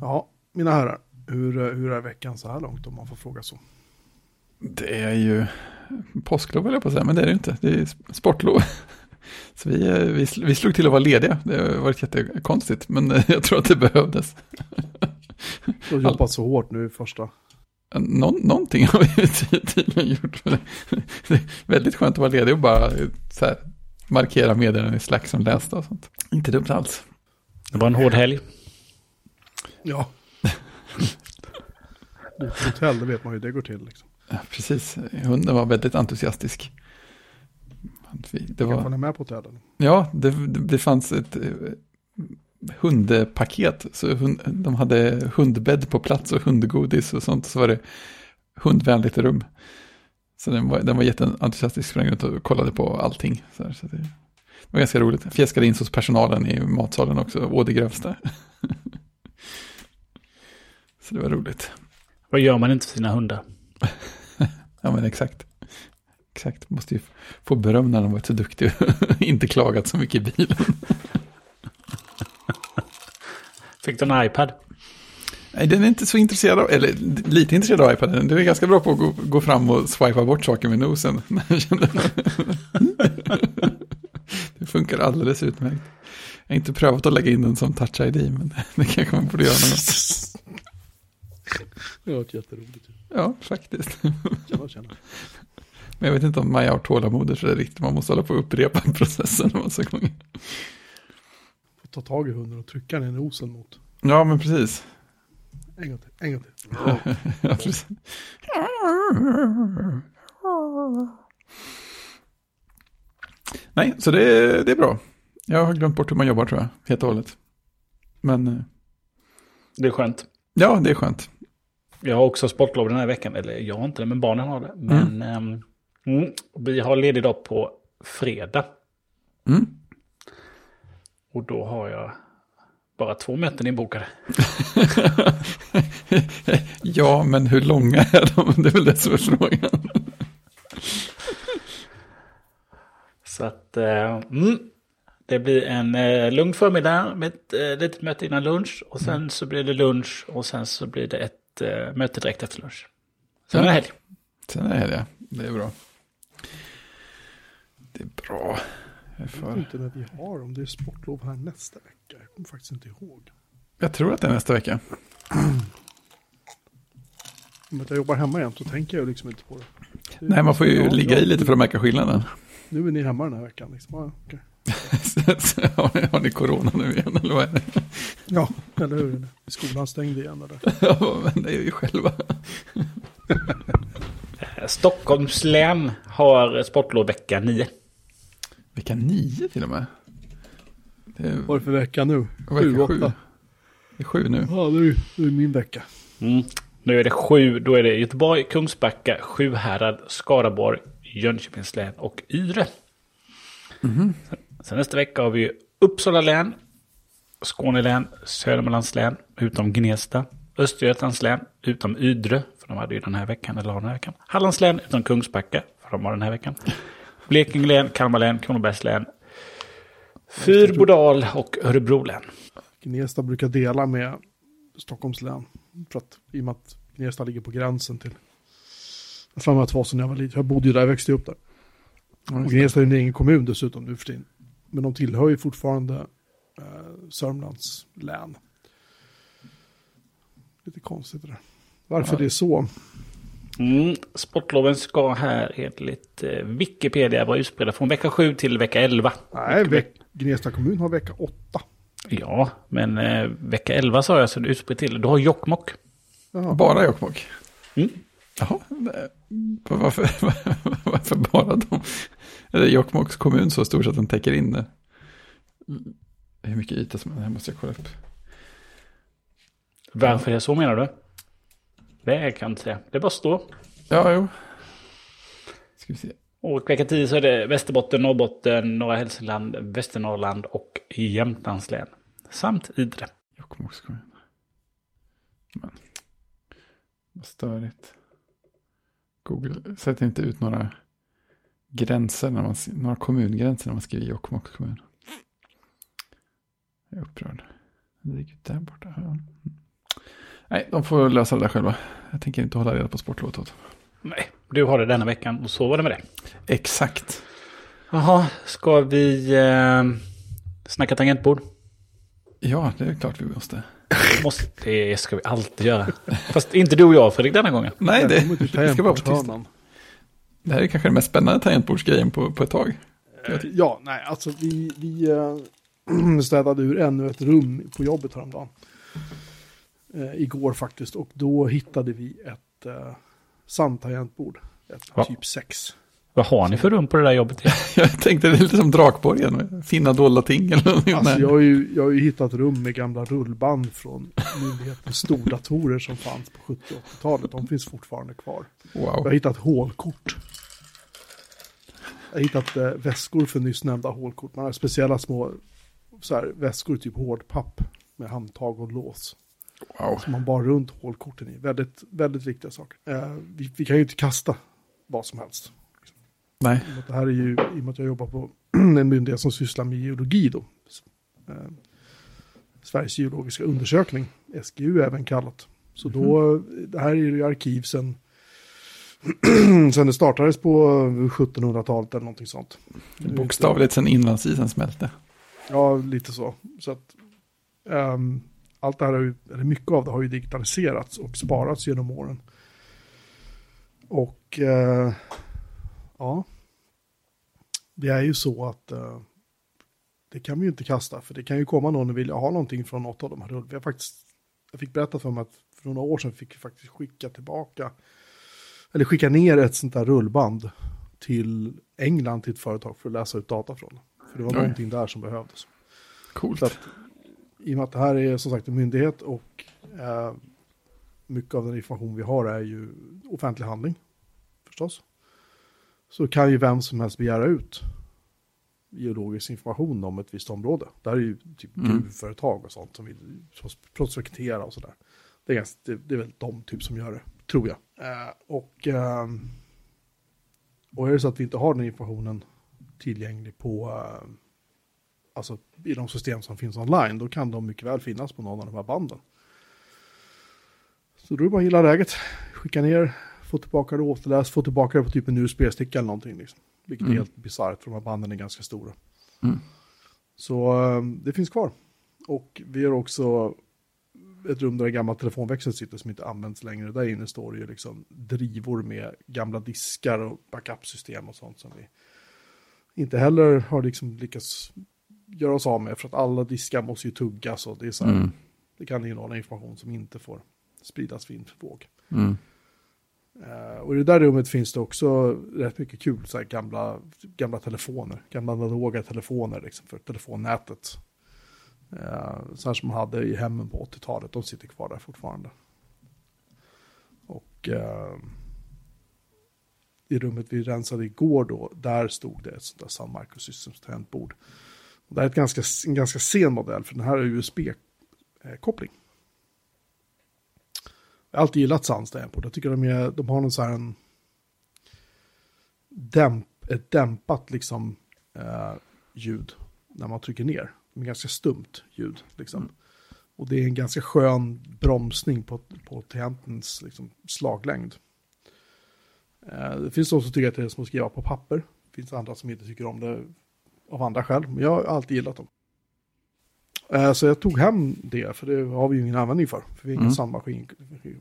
Ja, mina herrar, hur, hur är veckan så här långt om man får fråga så? Det är ju påsklov eller på att säga, men det är det inte. Det är sportlov. Så vi, vi, vi slog till att vara lediga. Det har varit jättekonstigt, men jag tror att det behövdes. Du har jobbat så hårt nu i första. Nå, någonting har vi tydligen gjort. Det är väldigt skönt att vara ledig och bara så här, markera meddelanden i Slack som lästa och sånt. Inte dumt alls. Det var en hård helg. Ja. Hotell, det vet man hur det går till. Liksom. Ja, precis, hunden var väldigt entusiastisk. Det var... Kan man med på hotellet? Ja, det, det fanns ett eh, hundpaket. Så hund, de hade hundbädd på plats och hundgodis och sånt. Så var det hundvänligt rum. Så den var, den var jätteentusiastisk, sprang runt och kollade på allting. Så, här, så det, det, var ganska roligt. Fjäskade in hos personalen i matsalen också, å det grövsta. så det var roligt. Vad gör man inte för sina hundar? ja men exakt. Exakt, måste ju få beröm när de varit så duktiga och inte klagat så mycket i bilen. Fick du en iPad? Nej, den är inte så intresserad av, eller lite intresserad av iPaden. Den är ganska bra på att gå, gå fram och swipa bort saker med nosen. det funkar alldeles utmärkt. Jag har inte prövat att lägga in den som touch ID, men det kanske man borde göra någon Det har varit jätteroligt. Ja, faktiskt. Tjena, tjena. Men jag vet inte om Maja har tålamod så det är riktigt. Man måste hålla på och upprepa processen en massa gånger. Får ta tag i hunden och trycka i nosen mot. Ja, men precis. En gång till, en gång till. ja, precis. Nej, så det, är, det är bra. Jag har glömt bort hur man jobbar tror jag, helt och hållet. Men... Eh, det är skönt. Ja, det är skönt. Jag har också sportlov den här veckan. Eller jag har inte det, men barnen har det. Men mm. um, vi har ledig dag på fredag. Mm. Och då har jag bara två möten inbokade. ja, men hur långa är de? Det är väl det som är frågan. Så att, uh, mm, det blir en uh, lugn förmiddag med ett uh, litet möte innan lunch. Och sen mm. så blir det lunch och sen så blir det ett uh, möte direkt efter lunch. Sen är det helg. Sen är det helg, ja. Det är bra. Det är bra. Jag, jag vet inte när vi har, om det är sportlov här nästa vecka. Jag kommer faktiskt inte ihåg. Jag tror att det är nästa vecka. Om jag jobbar hemma jämt så tänker jag liksom inte på det. det Nej, man får ju ligga i lite för att märka skillnaden. Nu är ni hemma den här veckan. Liksom. Ja, okay. har, ni, corona nu igen eller vad är det? Ja, eller hur? Skolan stängd igen eller? ja, men det är ju själva. Stockholms län har sportlov vecka 9. Vecka 9 till och med? Det Vad är det för vecka nu? Sju, åtta? Det är sju nu. Ja, det är, det är min vecka. Mm. Nu är det sju, då är det Göteborg, Kungsbacka, Sjuhärad, Skaraborg, Jönköpings län och Ydre. Mm. Sen nästa vecka har vi Uppsala län, Skåne län, Södermanlands län, utom Gnesta, Östergötlands län, utom Ydre, för de hade ju den här veckan, eller har den här veckan. Hallands län, utom Kungsbacka, för de har den här veckan. Blekinge län, Kalmar län, Kronobergs län, Fyrbodal och Örebro län. Gnesta brukar dela med Stockholms län. För att, I och med att Gnesta ligger på gränsen till... Jag har att det var så när jag var liten. Jag bodde ju där, jag växte upp där. Och Gnesta är en egen kommun dessutom nu för tiden. Men de tillhör ju fortfarande eh, Sörmlands län. Lite konstigt det där. Varför ja. det är så? Mm, sportloven ska här enligt eh, Wikipedia vara utspridda från vecka 7 till vecka 11. Nej, veck Gnesta kommun har vecka 8. Ja, men eh, vecka 11 sa jag så det är utspritt till. Du har Jokkmokk. Bara Jokkmokk? Mm. Jaha, varför, varför bara de? Är Jokkmokks kommun så stor så att den täcker in det? Hur mycket yta som är, det här måste jag kolla upp. Varför är det så menar du? Det kan jag inte säga. Det bara står. Ja, jo. Ska vi se. Och vecka 10 så är det Västerbotten, Norrbotten, norra Hälsingland, Västernorrland och Jämtlands län. Samt Idre. Jokkmokks kommun. Men, vad störigt. Google sätter inte ut några gränser, när man, några kommungränser när man skriver Jokkmokks kommun. Jag är upprörd. Det ligger där borta. Nej, de får lösa det där själva. Jag tänker inte hålla reda på sportlåt åt. Nej, du har det denna veckan och så var det med det. Exakt. Jaha, ska vi eh, snacka tangentbord? Ja, det är klart vi måste. Måste, det ska vi alltid göra. Fast inte du och jag Fredrik denna gången. Nej, det, det ska vara på tisdag. Det här är kanske den mest spännande tangentbordsgrejen på, på ett tag. Eh, Ja, nej, alltså vi, vi eh, städade ur ännu ett rum på jobbet häromdagen. Eh, igår faktiskt, och då hittade vi ett eh, sandtangentbord. Ett Ja. typ 6. Vad har ni för rum på det där jobbet? Jag tänkte det är lite som Drakborgen, fina dolda ting eller någonting. Alltså jag har, ju, jag har ju hittat rum med gamla rullband från myndighetens stordatorer som fanns på 70 och 80-talet. De finns fortfarande kvar. Jag har Wow. hittat hålkort. Jag har hittat eh, väskor för nyss nämnda hålkort. Man har speciella små så här, väskor, typ hårdpapp med handtag och lås. wow. Som man bar runt hålkorten i. Väldigt, väldigt viktiga saker. Eh, vi, vi kan ju inte kasta vad som helst. Nej, Det här är ju, i och med att jag jobbar på en myndighet som sysslar med geologi då. Eh, Sveriges geologiska undersökning, SGU även kallat. Så då, det här är ju arkiv sen, sen det startades på 1700-talet eller någonting sånt. bokstavligt sen inlandsisen smälte. Ja, lite så. så att, ehm, allt det här, har ju, eller mycket av det har ju digitaliserats och sparats genom åren. Och eh, ja, det är ju så att eh, det kan vi ju inte kasta, för det kan ju komma någon och vilja ha någonting från något av de här rull. Vi har faktiskt, jag fick berätta för mig att för några år sedan fick vi faktiskt skicka tillbaka, eller skicka ner ett sånt där rullband till England till ett företag för att läsa ut data från. För det var Oj. någonting där som behövdes. Coolt. Att, I och med att det här är som sagt en myndighet och eh, mycket av den information vi har är ju offentlig handling förstås. Så kan ju vem som helst begära ut geologisk information om ett visst område. Det här är ju typ Mm. gruvföretag och sånt som vill prospektera och sådär. Det är, ganska, det, det är väl de typ som gör det, tror jag. Eh, och, ehm, och är det så att vi inte har den informationen tillgänglig på eh, alltså i de system som finns online, då kan de mycket väl finnas på någon av de här banden. Så då är det bara att gilla läget, skicka ner, få tillbaka det återläst, få tillbaka det på typ en USB-sticka eller någonting. Liksom. Vilket är Mm. helt bisarrt, för de här banden är ganska stora. Mm. Så eh, det finns kvar. Och vi har också ett rum där en gammal telefonväxel sitter som inte används längre. Där inne står det ju liksom drivor med gamla diskar och backupsystem och sånt som vi inte heller har liksom lyckats göra oss av med. För att alla diskar måste ju tuggas och det är så här, Mm. det kan innehålla information som inte får spridas vind för våg. Mm. Eh, och i det där rummet finns det också rätt mycket kul, så här gamla, gamla telefoner, gamla analoga telefoner liksom för telefonnätet. Uh, så här som man hade i hemmen på 80-talet, de sitter kvar där fortfarande. Och uh, i rummet vi rensade igår då, där stod det ett sånt där Sun Microsystems tangentbord. Det här är ett ganska, en ganska sen modell, för den här är USB-koppling. Jag har alltid gillat Suns tangentbord. Jag tycker de, är, de har någon så här en dämp, ett dämpat liksom eh, ljud när man trycker ner. Det är ganska stumt ljud liksom. Och det är en ganska skön bromsning på, på tangentens liksom, slaglängd. Eh, det finns de som tycker att det är som att skriva på papper. Det finns andra som inte tycker om det av andra skäl. Men jag har alltid gillat dem. Eh, Så jag tog hem det, för det har vi ju ingen användning för. För vi har inga Mm. sandmaskin,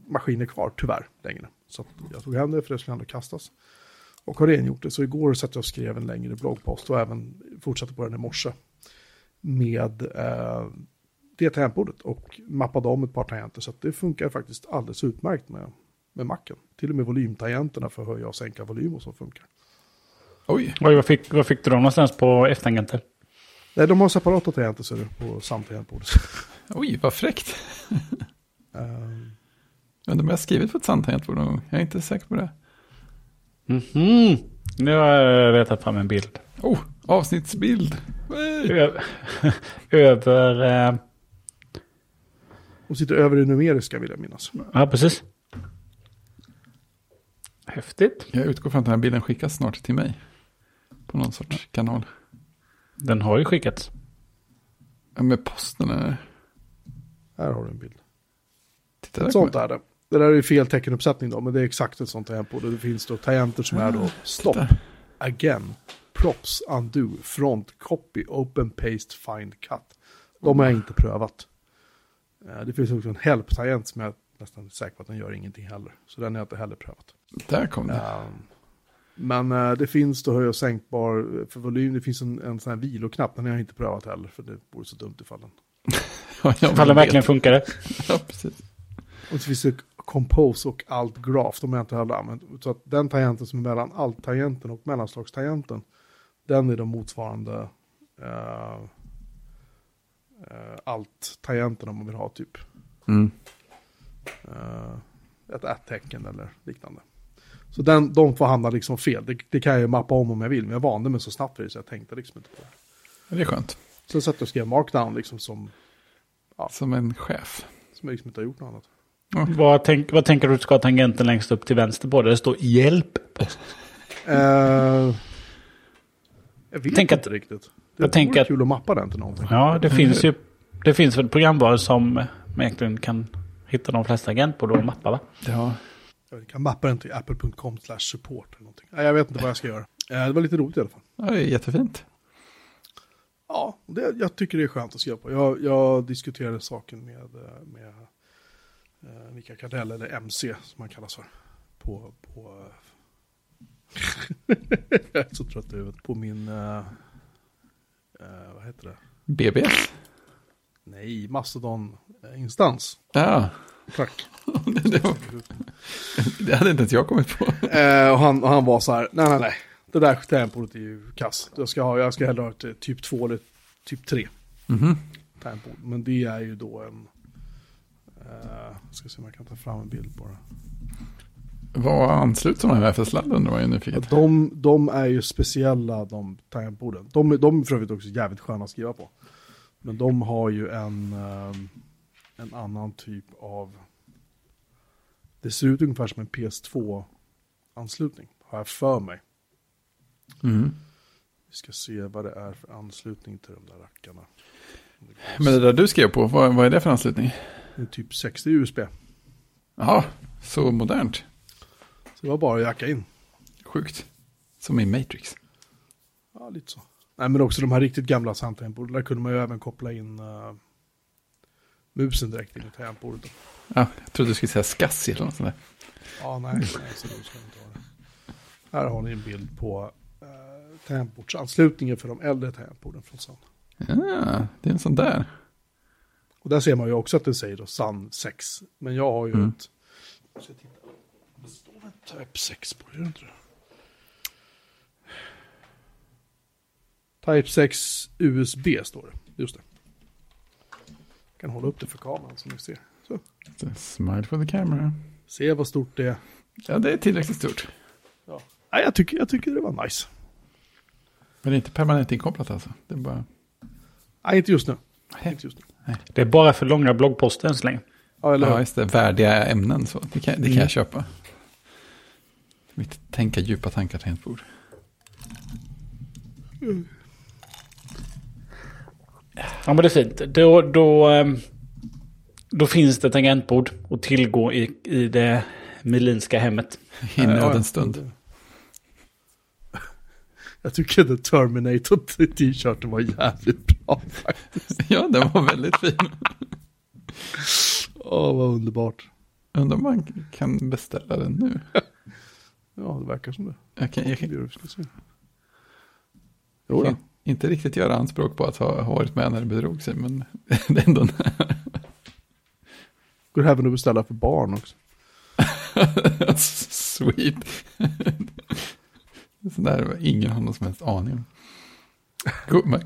maskiner kvar, tyvärr, längre. Så jag tog hem det, för det skulle ändå kastas. Och har rengjort det. Så igår satt jag och skrev en längre bloggpost och även fortsatte på den i morse. Med eh, det tangentbordet och mappade om ett par tangenter. Så att det funkar faktiskt alldeles utmärkt med, med macken. Till och med volymtangenterna för att höja och sänka volym och så funkar. Oj, Oj, vad fick, vad fick du dem någonstans på F-tangenter? Nej, de har separata tangenter ser du på samtangentbordet. oj, vad fräckt. Eh, Men de har skrivit på ett sant tangentbord någon gång. Jag är inte säker på det. Mhm. Nu har jag letat fram en bild. Oh, avsnittsbild. Över... Eh, de sitter över det numeriska vill jag minnas. ja, precis. Häftigt. Jag utgår från att den här bilden skickas snart till mig. På någon sorts kanal. Den har ju skickats. Ja, med posten eller? Här har du en bild. Titta där Sånt är det. Det där är ju fel teckenuppsättning då, men det är exakt ett sånt tangentbord. Det finns då tangenter som är då stop, titta. again, props, undo, front, copy, open, paste, find, cut. De har jag inte prövat. Eh, Det finns också en help-tangent som jag är nästan säker på att den gör ingenting heller. Så den har jag inte heller prövat. Där kom det. Um, Men eh, det finns då höj och sänkbar eh, för volym. Det finns en, en sån här viloknapp. Den har jag inte prövat heller. För det vore så dumt ifall den. Ja, Ifall den verkligen funkade. Ja, precis. Och så finns det compose och alt graph. De har jag inte heller använt. Så att den tangenten som är mellan alt-tangenten och mellanslagstangenten. Den är de motsvarande uh, alt-tangenten om man vill ha typ Mm. eh, ett att-tecken eller liknande. Så den, de får hamna liksom fel. Det, det kan jag ju mappa om om jag vill. Men jag vande mig så snabbt vid det så jag tänkte liksom inte på det. Ja, Det är skönt. Så satt jag och skrev markdown liksom som, Som en chef. som jag liksom inte har gjort något annat. Vad, tänk, vad tänker du ska ha tangenten längst upp till vänster på? Där det står hjälp. Eh, jag vet Tänk inte att- riktigt. Det jag tänker att- kul att mappa den till någonting. Ja, det finns ju det finns väl programvaror som man egentligen kan hitta de flesta agentbord och mappa va? Ja. Jag kan mappa den till apple.com support eller någonting. Nej, jag vet inte vad jag ska göra. Eh, det var lite roligt i alla fall. ja, det är jättefint. Ja, det, jag tycker det är skönt att skriva på. Jag, jag diskuterade saken med, eh, med eh, Mikael Kardell, eller MC som han kallas för. På, på eh, jag är så trött i huvudet. På min, eh, vad heter det? BBS. Nej, Mastodon-instans. Ja, Tack. det, var, det hade inte ens jag kommit på. Eh, och, han, och han var så här, nej nej nej, det där tangentbordet är ju kass. Jag ska, ha, jag ska hellre ha ett eh, typ 2 eller typ 3 Mhm. tangentbord. Men det är ju då en, eh, ska se om jag kan ta fram en bild på det. Vad ansluts de här för sladd undrar man ju Ja, de, de är ju speciella de tangentborden. De, de är för övrigt också jävligt sköna att skriva på. Men de har ju en, eh, en annan typ av, det ser ut ungefär som en PS2-anslutning, har jag för mig. Mm. Vi ska se vad det är för anslutning till de där rackarna. Men det där du skrev på, vad, vad är det för anslutning? Det är typ 60 USB. Ja, så modernt. Så det var bara att jacka in. Sjukt. Som i Matrix. Ja, lite så. Nej, men också de här riktigt gamla tangentborden. Där kunde man ju även koppla in uh, musen direkt in i tangentbordet. Ja, jag trodde du skulle säga Scassi eller något sånt där. Ja, nej, nej så då ska inte ha det. Här har ni en bild på uh, tangentbordsanslutningen för de äldre tangentborden från Sun. Ja, det är en sån där. Och där ser man ju också att det säger då Sun 6. Men jag har ju Mm. ett... Jag ska titta. Det står väl Type 6 på det inte det? Type 6 USB står det. Just det. Jag kan hålla upp det för kameran som ni ser. Så. Smile for the camera. Se vad stort det är. Ja, det är tillräckligt stort. Ja. Nej, jag, tycker, jag tycker det var nice. Men det är inte permanent inkopplat alltså. Det är bara... Nej, inte just nu. Nej. Inte just nu. Det är bara för långa bloggposter än så länge. Ja, eller hur? Ja, just det. Värdiga ämnen så. Det kan, det kan Mm. jag köpa. Mitt tänka djupa tankar tangentbord. Ja men det är fint. Då, då, ehm, då finns det tangentbord att tillgå i, i det Melinska hemmet. I nödens stund. Jag tycker The Terminator t-shirten var jävligt bra faktiskt. Ja, den var väldigt fin. Åh, vad underbart. Undrar om man kan beställa den nu. Ja, det verkar som det. Jag kan, jag kan, Jo, då. Inte riktigt göra anspråk på att ha, ha varit med när det bedrog sig, men det är ändå Går även att beställa för barn också. Sweet. Så där ingen har någon som helst aning om.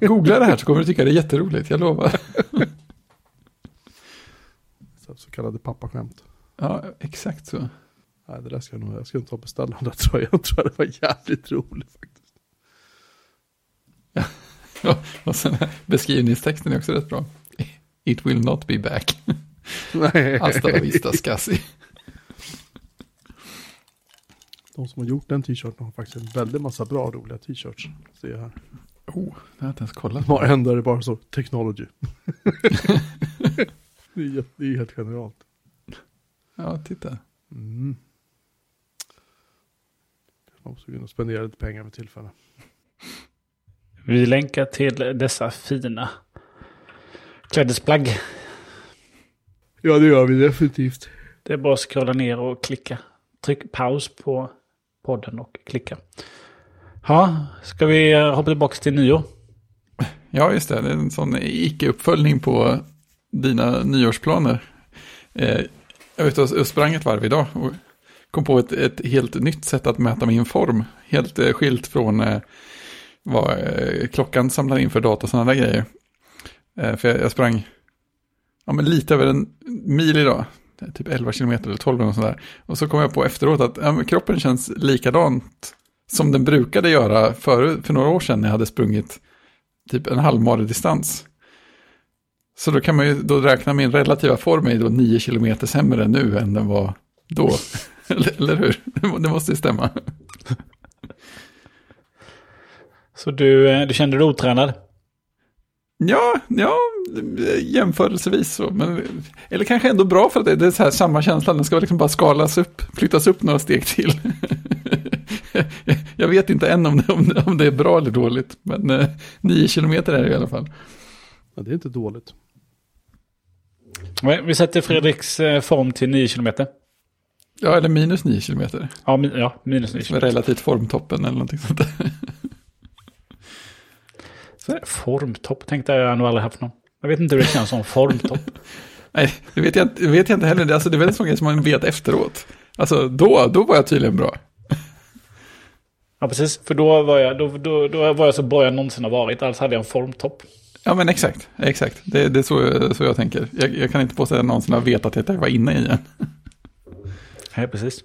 Googla det här så kommer du tycka det är jätteroligt, jag lovar. Så, så kallade pappaskämt. Ja, exakt så. Nej, det där ska jag nog, jag ska inte ta och beställa den där tror jag. Jag tror det var jävligt roligt faktiskt. Ja, och sen beskrivningstexten är också rätt bra. It will not be back. Nej. Hasta la vista, Scassi. De som har gjort den t-shirten har faktiskt en väldigt massa bra roliga t-shirts. Ser jag här. Oh, det har jag inte ens kollat. Varenda är det bara så, technology. det, är, det är helt genialt. Ja, titta. Mm. Jag måste kunna spendera lite pengar för tillfället. Vi länkar till dessa fina klädesplagg. Ja, det gör vi definitivt. Det är bara att scrolla ner och klicka. Tryck paus på podden och klicka. Ja, ska vi eh, hoppa tillbaka till nyår? Ja, just det. Det är en sån icke-uppföljning på dina nyårsplaner. Eh, jag vet, jag sprang ett varv idag och kom på ett, ett helt nytt sätt att mäta min form. Helt eh, skilt från eh, vad eh, klockan samlar in för data och sådana där grejer. Eh, för jag, jag sprang ja, men lite över en mil idag. Typ 11 kilometer eller 12 eller sådär. Och så kom jag på efteråt att ja, kroppen känns likadant som den brukade göra för, för några år sedan när jag hade sprungit typ en halv distans. Så då kan man ju då räkna min relativa form är då 9 kilometer sämre nu än den var då. eller, eller hur? Det måste ju stämma. Så du, eh, du kände dig otränad? Ja, ja, jämförelsevis så. Men, eller kanske ändå bra för att det är så här samma känsla. Den ska liksom bara skalas upp, flyttas upp några steg till. jag vet inte än om det, om det, om det är bra eller dåligt. Men eh, nio kilometer är det i alla fall. Ja, det är inte dåligt. Vi sätter Fredriks eh, form till 9 kilometer. Ja, eller minus nio kilometer. Ja, min, ja minus 9 kilometer. Relativt formtoppen eller någonting sånt där. Formtopp tänkte jag nog aldrig haft någon. Jag vet inte hur det känns som formtopp. Nej, det vet jag, det vet jag inte heller. Alltså, det är väl en sån grej som man vet efteråt. Alltså då, då var jag tydligen bra. Ja, precis. För då var jag, då, då, då var jag så bra jag någonsin har varit. Alltså hade jag en formtopp. Ja, men exakt. Exakt. Det, det är så, så jag tänker. Jag, jag kan inte påstå att jag någonsin har vetat att jag var inne i en. Nej, precis.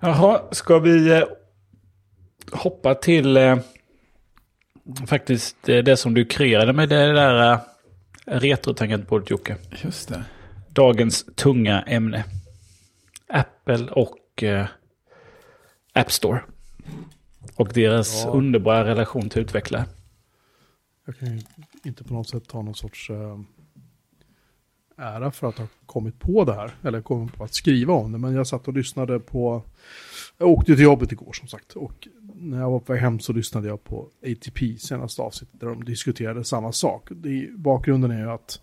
Jaha, ska vi eh, hoppa till eh, faktiskt det som du kreerade med det där eh, retrotangentbordet Jocke. Just det. Dagens tunga ämne. Apple och eh, App Store. Och deras Ja. underbara relation till utvecklare. Jag kan ju inte på något sätt ta någon sorts eh, ära för att ha kommit på det här. Eller kommit på att skriva om det. Men jag satt och lyssnade på... Jag åkte till jobbet igår som sagt. Och när jag var på väg hem så lyssnade jag på ATP senaste avsnittet. Där de diskuterade samma sak. Det, bakgrunden är ju att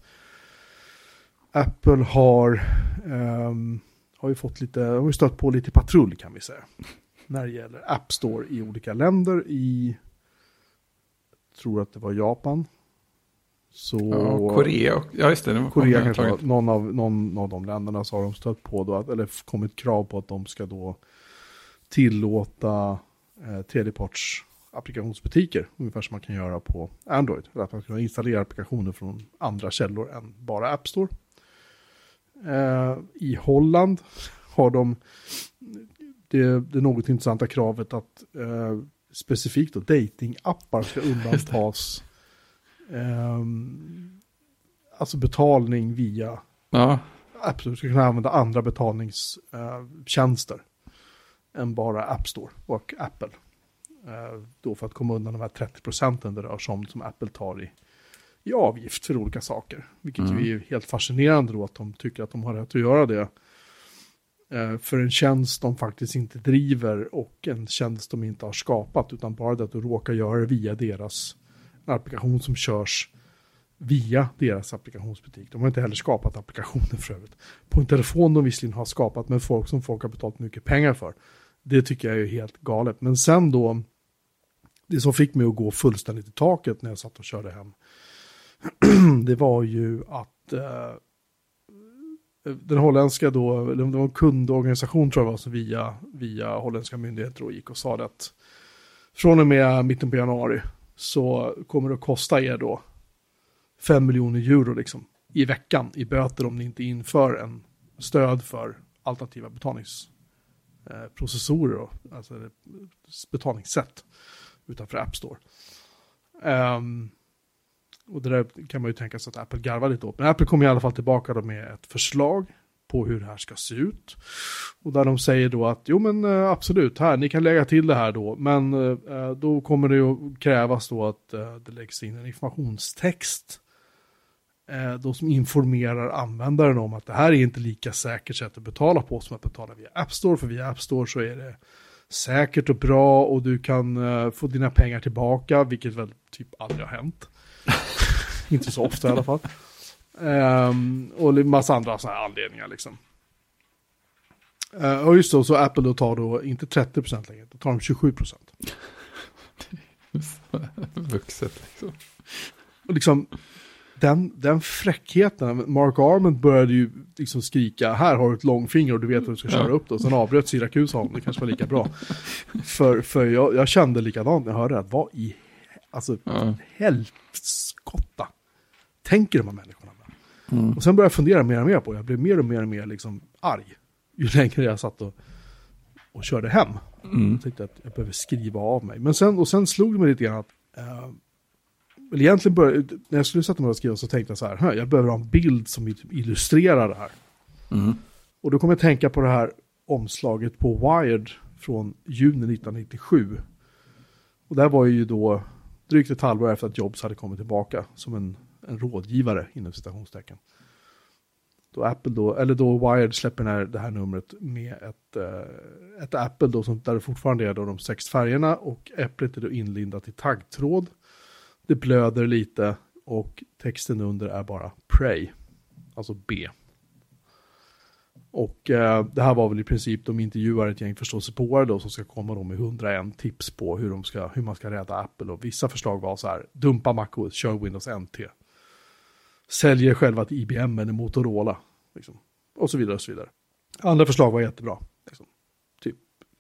Apple har, ehm, har ju fått lite, har ju stött på lite patrull kan vi säga. När det gäller App Store i olika länder. I tror att det var Japan. Så Ja, Korea. Ja, just det. det var Korea kanske var någon av, någon av de länderna så har de stött på då, att, eller kommit krav på att de ska då tillåta eh, tredjeparts applikationsbutiker, ungefär som man kan göra på Android. Eller att man kan installera applikationer från andra källor än bara App Store. Eh, I Holland har de det, det något intressanta kravet att eh, specifikt då datingappar ska undantas. ehm, alltså betalning via Ja, App Store. Ska kunna använda andra betalningstjänster än bara App Store och Apple. Eh, då för att komma undan de här 30 procenten det rör sig om som Apple tar i, i avgift för olika saker. Vilket Mm. ju är helt fascinerande då att de tycker att de har rätt att göra det. Eh, för en tjänst de faktiskt inte driver och en tjänst de inte har skapat utan bara det att du råkar göra det via deras applikation som körs via deras applikationsbutik. De har inte heller skapat applikationer för övrigt. På en telefon de visserligen har skapat men folk som folk har betalat mycket pengar för. Det tycker jag är helt galet. Men sen då, det som fick mig att gå fullständigt i taket när jag satt och körde hem, det var ju att eh, den holländska då, eller det var en kundorganisation tror jag var, som via, via holländska myndigheter och gick och sa det att från och med mitten på januari så kommer det att kosta er då 5 miljoner euro liksom, i veckan i böter om ni inte inför en stöd för alternativa betalningsprocessorer, och, alltså betalningssätt utanför App Store. Um, och det där kan man ju tänka sig att Apple garvar lite åt. Men Apple kommer i alla fall tillbaka då med ett förslag på hur det här ska se ut. Och där de säger då att jo men eh, absolut, här, ni kan lägga till det här då. Men eh, eh, då kommer det ju krävas då att eh, det läggs in en informationstext eh, då som informerar användaren om att det här är inte lika säkert sätt att betala på som att betala via App Store, för via App Store så är det säkert och bra och du kan eh, få dina pengar tillbaka, vilket väl typ aldrig har hänt. inte så ofta i alla fall. Um, och en massa andra sådana här anledningar liksom. Uh, och just då, så Apple då tar då inte 30% längre, då tar de 27%. Vuxet liksom. Och liksom, den, den fräckheten, Mark Arment började ju liksom skrika, här har du ett långfinger och du vet att du ska köra upp det. Och sen avbröt Syracuse honom, det kanske var lika bra. för för jag, jag kände likadant när jag hörde det, att vad i, alltså, Ja. helskotta tänker de här människorna? Mm. Och sen började jag fundera mer och mer på, jag blev mer och mer och mer liksom arg. Ju längre jag satt och, och körde hem. Mm. Jag tänkte att jag behöver skriva av mig. Men sen, och sen slog det mig lite grann att, eh, eller egentligen började, när jag skulle sätta mig och skriva så tänkte jag så här, "Hö, jag behöver ha en bild som illustrerar det här. Mm. Och då kommer jag tänka på det här omslaget på Wired från juni 1997. Och där var ju då drygt ett halvår efter att Jobs hade kommit tillbaka som en, en rådgivare inom citationstecken. Då Apple då, eller då Wired släpper här, det här numret med ett, eh, ett Apple då som, där det fortfarande är då de sex färgerna och äpplet är då inlindat i taggtråd. Det blöder lite och texten under är bara Pray, alltså B. Och eh, det här var väl i princip, de intervjuar ett gäng förståsigpåare då som ska komma då med 101 tips på hur, de ska, hur man ska rädda Apple. Och vissa förslag var så här, dumpa MacOS, kör Windows NT. Säljer själva till IBM eller Motorola. Liksom. Och så vidare och så vidare. Andra förslag var jättebra. Liksom. Typ,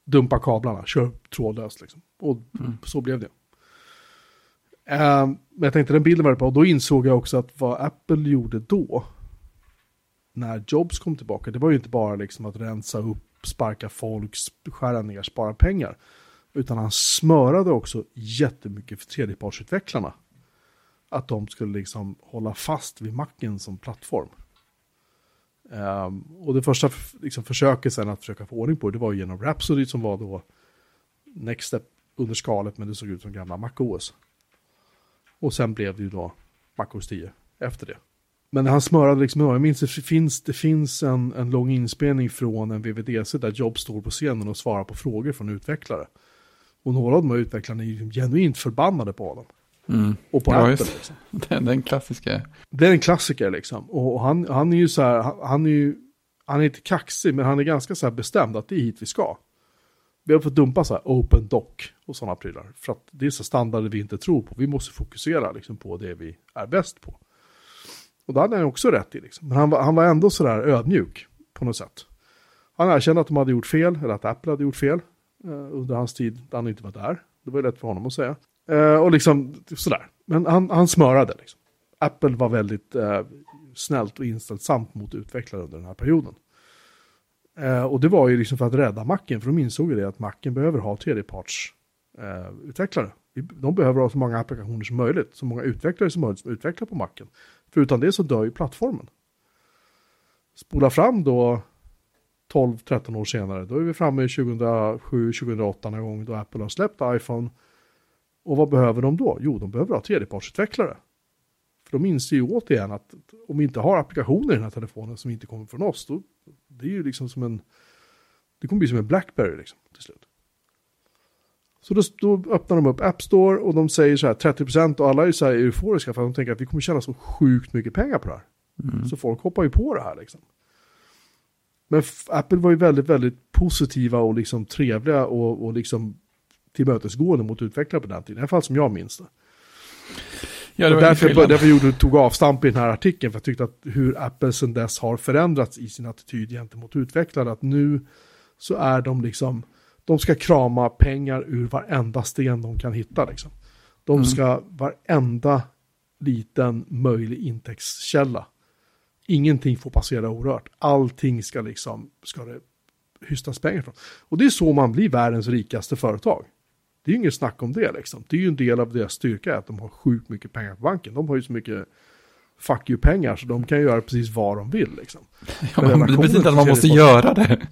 dumpa kablarna, kör trådlöst. Liksom. Och Mm. så blev det. Ehm, men jag tänkte den bilden var det på, och då insåg jag också att vad Apple gjorde då, när Jobs kom tillbaka, det var ju inte bara liksom att rensa upp, sparka folk, skära ner, spara pengar. Utan han smörade också jättemycket för tredjepartsutvecklarna. Att de skulle liksom hålla fast vid macken som plattform. Um, och det första liksom, försöket sen att försöka få ordning på det, det var ju genom Rhapsody som var då Next Step under skalet, men det såg ut som gamla MacOS. Och sen blev det ju då MacOS 10 efter det. Men han smörade liksom, jag minns det finns, det finns en, en lång inspelning från en VVDC där Job står på scenen och svarar på frågor från utvecklare. Och några av de här utvecklarna är ju genuint förbannade på honom. Mm. Och på Ja, Apple. Liksom. Den, den klassiska. Det är en klassiker liksom. Och och han, han är ju så här, han- han är ju, han är inte kaxig, men han är ganska så här bestämd att det är hit vi ska. Vi har fått dumpa så här open doc och sådana prylar. För att det är så standarder vi inte tror på. Vi måste fokusera liksom på det vi är bäst på. Och det hade han ju också rätt i liksom. Men han var, han var ändå så där ödmjuk på något sätt. Han erkände att de hade gjort fel, eller att Apple hade gjort fel. Eh, under hans tid där han inte var där. Det var ju lätt för honom att säga. Eh, och liksom sådär. Men han, han smörade liksom. Apple var väldigt eh, snällt och inställsamt mot utvecklare under den här perioden. Eh, och det var ju liksom för att rädda macken, för de insåg ju det att macken behöver ha tredjepartsutvecklare. eh, De behöver ha så många applikationer som möjligt, så många utvecklare som möjligt som utvecklar på macken. För utan det så dör ju plattformen. Spola fram då 12-13 år senare, då är vi framme i 2007-2008 någon gång då Apple har släppt iPhone. Och vad behöver de då? Jo, de behöver ha tredjepartsutvecklare. För de inser ju återigen att om vi inte har applikationer i den här telefonen som inte kommer från oss, då det är ju liksom som en, det kommer bli som en Blackberry liksom till slut. Så då, då öppnar de upp App Store och de säger så här 30% och alla är ju så här euforiska för att de tänker att vi kommer tjäna så sjukt mycket pengar på det här. Mm. Så folk hoppar ju på det här liksom. Men Apple var ju väldigt, väldigt positiva och liksom trevliga och, och liksom tillmötesgående mot utvecklare på den tiden. I alla fall som jag minns det. Ja, det och därför, därför gjorde, tog avstamp i den här artikeln, för jag tyckte att hur Apple sedan dess har förändrats i sin attityd gentemot utvecklare, att nu så är de liksom, de ska krama pengar ur varenda sten de kan hitta liksom. De Mm. ska varenda liten möjlig intäktskälla. Ingenting får passera orört. Allting ska liksom, ska det hystas pengar från. Och det är så man blir världens rikaste företag. Det är ju inget snack om det liksom. Det är ju en del av deras styrka att de har sjukt mycket pengar på banken. De har ju så mycket fuck you-pengar så de kan göra precis vad de vill liksom. Ja, men det betyder inte att man måste göra det.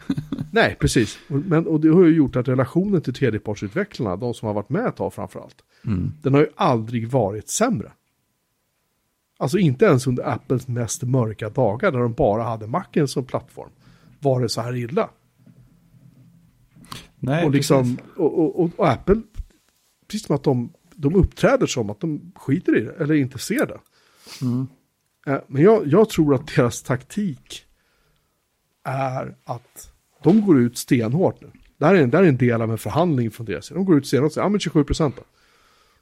Nej, precis. Men, och det har ju gjort att relationen till tredjepartsutvecklarna, de som har varit med ett tag framförallt, Mm. den har ju aldrig varit sämre. Alltså inte ens under Apples mest mörka dagar när de bara hade Macen som plattform var det så här illa. Nej, och, liksom, och, och, och, Apple, precis som att de, de uppträder som att de skiter i det eller inte ser det. Mm. Eh, Men jag, jag tror att deras taktik är att de går ut stenhårt nu. Det här är en, det här är en del av en förhandling från deras sida. De går ut stenhårt och säger, ja men 27 procent då.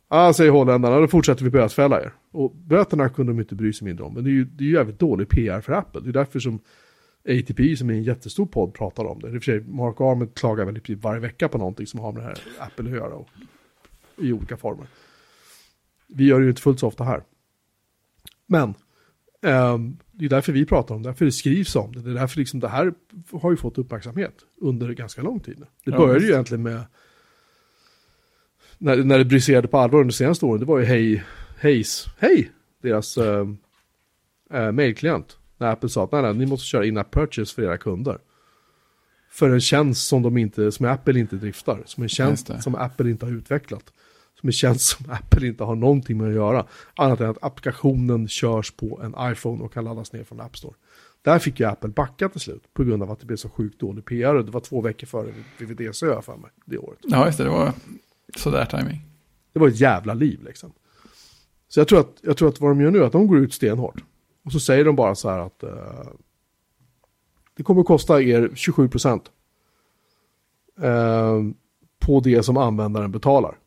Ja, säger holländarna, då fortsätter vi bötfälla er. Och böterna kunde de inte bry sig mindre om. Men det är ju, det är ju jävligt dålig PR för Apple. Det är därför som ATP, som är en jättestor podd, pratar om det. Det är i och för sig, Mark Arment klagar väl princip varje vecka på någonting som har med det här Apple att göra. Och, I olika former. Vi gör det ju inte fullt så ofta här. Men ehm, det är därför vi pratar om det, därför det skrivs om det. Det är därför liksom det här har ju fått uppmärksamhet under ganska lång tid. Det Ja, började ju egentligen med när, när det briserade på allvar under senaste åren, det var ju Hej, Hejs, Hej, deras äh, äh, mailklient. När Apple sa att nej, nej, ni måste köra in-app purchase för era kunder. För en tjänst som, de inte, som Apple inte driftar, som en tjänst som Apple inte har utvecklat. Som en tjänst som Apple inte har någonting med att göra. Annat än att applikationen körs på en iPhone och kan laddas ner från App Store. Där fick ju Apple backa till slut på grund av att det blev så sjukt dålig PR. Och det var två veckor före VVDC jag för mig det året. Ja, just det. Det var sådär timing. Det var ett jävla liv liksom. Så jag tror, att, jag tror att vad de gör nu är att de går ut stenhårt. Och så säger de bara så här att eh, det kommer att kosta er 27 procent eh, på det som användaren betalar.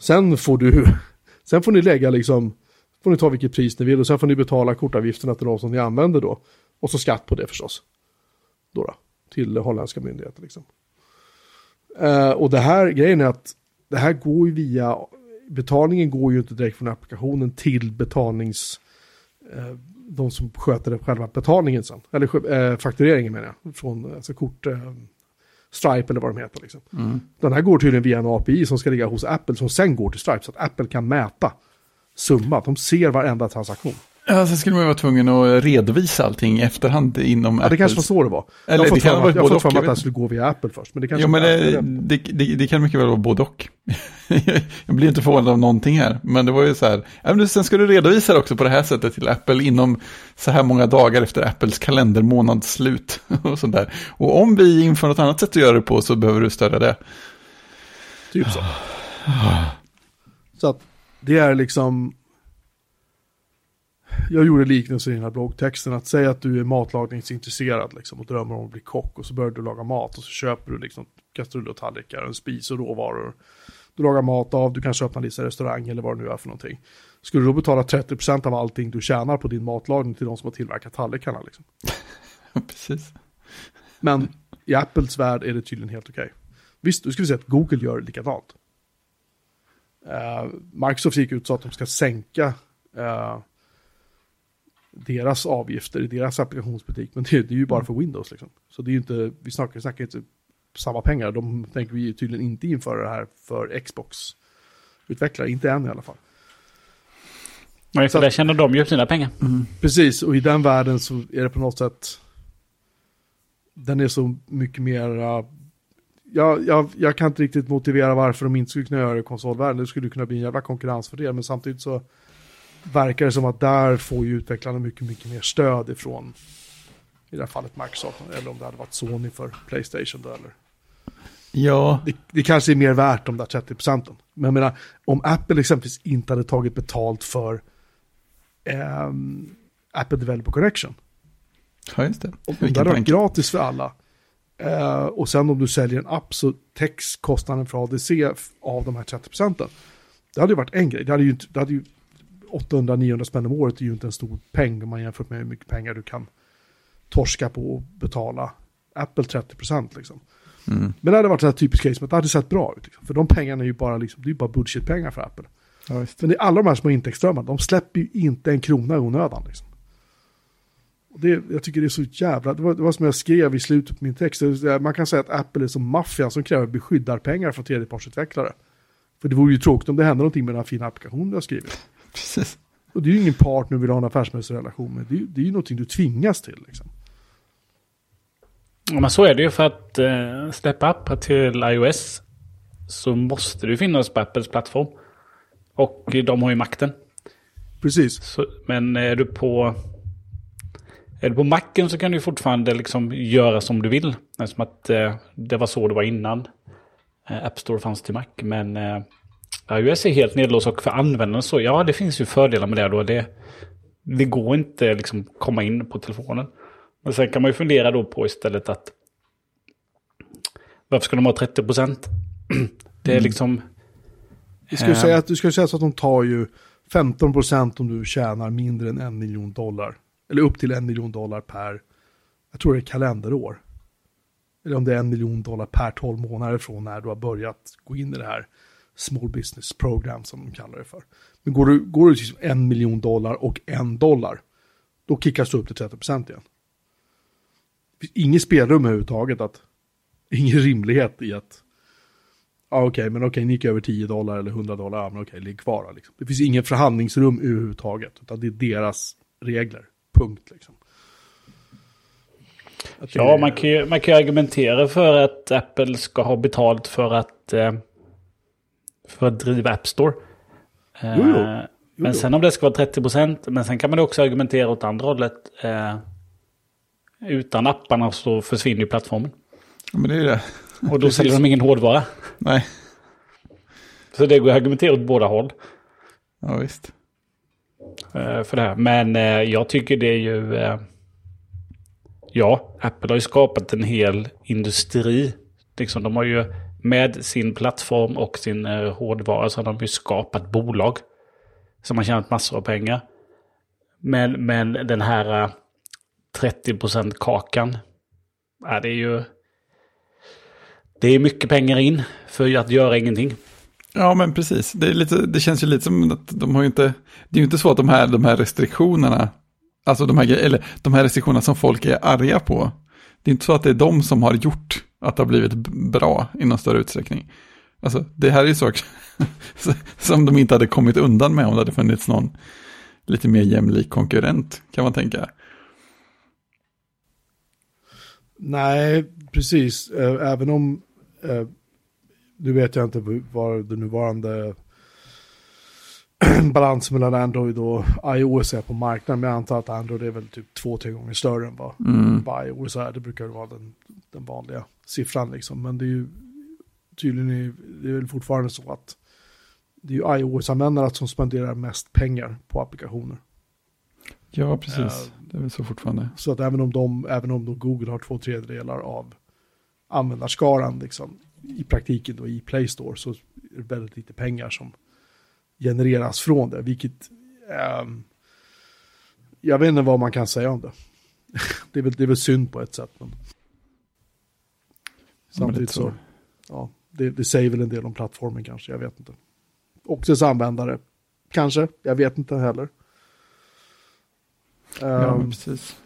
Sen får du, sen får ni lägga liksom, får ni ta vilket pris ni vill och sen får ni betala kortavgifterna till de som ni använder då. Och så skatt på det förstås. Då, då till holländska myndigheter liksom. Eh, och det här, grejen är att det här går ju via, betalningen går ju inte direkt från applikationen till betalnings, eh, de som sköter själva betalningen sen. Eller eh, faktureringen menar jag, från alltså kort, eh, Stripe eller vad de heter liksom. Mm. Den här går tydligen via en API som ska ligga hos Apple som sen går till Stripe så att Apple kan mäta summa. De ser varenda transaktion. Ja, sen skulle man ju vara tvungen att redovisa allting i efterhand inom Ja, det kanske var så det var. Eller jag har fått för mig jag fått att det här skulle gå via Apple först. Men det kanske Jo, men det, det, det, det kan mycket väl vara både och. jag blir inte förvånad av någonting här. Men det var ju så här, ja, men sen ska du redovisa det också på det här sättet till Apple inom så här många dagar efter Apples kalendermånads slut. Och, sånt där. och om vi inför något annat sätt att göra det på så behöver du stödja det. Typ så. Så att det är liksom... Jag gjorde liknelse i den här bloggtexten. Att säga att du är matlagningsintresserad liksom, och drömmer om att bli kock. Och så börjar du laga mat och så köper du liksom kastruller och tallrikar, en spis och råvaror. Du lagar mat av, du kanske öppnar lite restaurang eller vad det nu är för någonting. Skulle du då betala 30% av allting du tjänar på din matlagning till de som har tillverkat tallrikarna? Liksom? Precis. Men i Apples värld är det tydligen helt okej. Visst, nu ska vi säga att Google gör likadant. Eh, Microsoft gick ut sa att de ska sänka eh, deras avgifter i deras applikationsbutik. Men det, det är ju bara för Windows liksom. Så det är ju inte, vi snackar, vi snackar inte samma pengar. De tänker vi ju tydligen inte införa det här för Xbox-utvecklare. Inte än i alla fall. Nej, för där tjänar de ju sina pengar. Precis, och i den världen så är det på något sätt... Den är så mycket mer... uh, Jag, jag, jag kan inte riktigt motivera varför de inte skulle kunna göra det i konsolvärlden. Det skulle kunna bli en jävla konkurrensfördel, men samtidigt så verkar det som att där får ju utvecklarna mycket, mycket mer stöd ifrån, i det här fallet Microsoft, eller om det hade varit Sony för Playstation då, eller Ja, det, det kanske är mer värt de där 30 procenten. Men jag menar, om Apple exempelvis inte hade tagit betalt för ehm, Apple Developer Connection. ja just det. Om, det hade varit gratis för alla. eh, och sen om du säljer en app så täcks kostnaden för ADC av de här 30 procenten. Det hade ju varit en grej. Det hade ju, inte, det hade ju 800-900 spänn om året är ju inte en stor peng om man jämför med hur mycket pengar du kan torska på och betala Apple 30 procent liksom. Mm. Men det hade varit ett typiskt case, men det hade sett bra ut. Liksom. För de pengarna är ju bara, liksom, det är bara bullshit-pengar för Apple. Ja, just. Men det är alla de här små intäktsströmmarna, de släpper ju inte en krona i onödan. Liksom. Och det, jag tycker det är så jävla, det var, det var som jag skrev i slutet på min text, man kan säga att Apple är som maffian som kräver beskyddarpengar från tredjepartsutvecklare. För det vore ju tråkigt om det hände någonting med den här fina applikationen du har skrivit. Precis. Och det är ju ingen partner du vill ha en affärsmässig relation med, det är, ju- det är ju någonting du tvingas till. Liksom. Ja, men så är det ju för att eh, släppa appar till iOS så måste det finnas på Apples plattform. Och de har ju makten. precis. Så, men är du på... Är du på macken så kan du fortfarande liksom göra som du vill. Som att eh, det var så det var innan eh, App Store fanns till Mac. Men eh, iOS är helt nedlåst och för användaren så, ja det finns ju fördelar med det då. Det, det går inte liksom komma in på telefonen. Men sen kan man ju fundera då på istället att varför ska de ha 30 procent? Det är Mm. liksom... Du ska ju säga, att, du ska säga så att de tar ju 15% om du tjänar mindre än en miljon dollar. Eller upp till en miljon dollar per, jag tror det är kalenderår. Eller om det är en miljon dollar per 12 månader från när du har börjat gå in i det här small business program som de kallar det för. Men går du, går du till en miljon dollar och en dollar, då kickas du upp till 30% igen. Det finns inget spelrum överhuvudtaget att, ingen rimlighet i att Ja okej, men okej, ni gick över 10 dollar eller 100 dollar, ja men okej, ligg kvar då, liksom. Det finns ingen förhandlingsrum överhuvudtaget, utan det är deras regler, punkt liksom. Att Ja, är- man kan, ju, man kan argumentera för att Apple ska ha betalt för att, eh, för att driva App Store. Eh, Jo, jo. Jo, Men sen om det ska vara 30% men sen kan man också argumentera åt andra hållet. Eh, utan apparna så försvinner ju plattformen. Ja, men det är det. Och då säljer de ingen hårdvara. Nej, Så det går att argumentera åt båda håll. ja visst. eh, för det här. Men eh, jag tycker det är ju... Eh, ja, Apple har ju skapat en hel industri. Liksom, de har ju med sin plattform och sin eh, hårdvara så har de ju skapat bolag. Som har tjänat massor av pengar. Men, men den här eh, 30% kakan. Ja, det är ju... Det är mycket pengar in för att göra ingenting. Ja, men precis. Det, är lite, det känns ju lite som att de har ju inte... Det är ju inte så att de här, de här restriktionerna, alltså de här, eller de här restriktionerna som folk är arga på, det är inte så att det är de som har gjort att det har blivit bra i någon större utsträckning. Alltså, det här är ju saker som de inte hade kommit undan med om det hade funnits någon lite mer jämlik konkurrent, kan man tänka. Nej, precis. Även om, nu vet jag inte vad det nuvarande balansen mellan Android och iOS är på marknaden, men jag antar att Android är väl typ två, tre gånger större än vad, Mm. vad iOS är. Det brukar vara den, den vanliga siffran liksom. Men det är ju tydligen, är- det är väl fortfarande så att det är ju iOS-användare som spenderar mest pengar på applikationer. Ja, precis. Det är väl så fortfarande. Så att även om, de, även om Google har två tredjedelar av användarskaran liksom, i praktiken då i Play Store så är det väldigt lite pengar som genereras från det. Vilket ehm, jag vet inte vad man kan säga om det. det, är väl, det är väl synd på ett sätt. Men samtidigt så, ja, det, det säger väl en del om plattformen kanske, jag vet inte. Och dess användare, kanske, jag vet inte heller. Ja, men precis.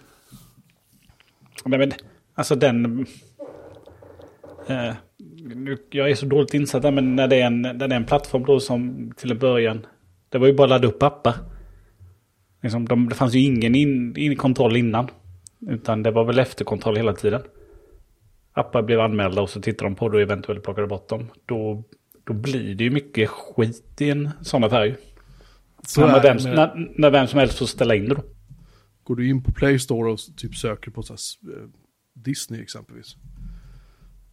Nej, men alltså den... Eh, nu, jag är så dåligt insatt där, men när det, är en, när det är en plattform då som till en början... Det var ju bara att ladda upp appar. Liksom, de, det fanns ju ingen in, in kontroll innan. Utan det var väl efterkontroll hela tiden. Appar blev anmälda och så tittade de på det och eventuellt plockade bort dem. Då, då blir det ju mycket skit i en sån affär så när, vem, med- när, när vem som helst får ställa in det då. Går du in på Play Store och typ söker på så här, eh, Disney exempelvis.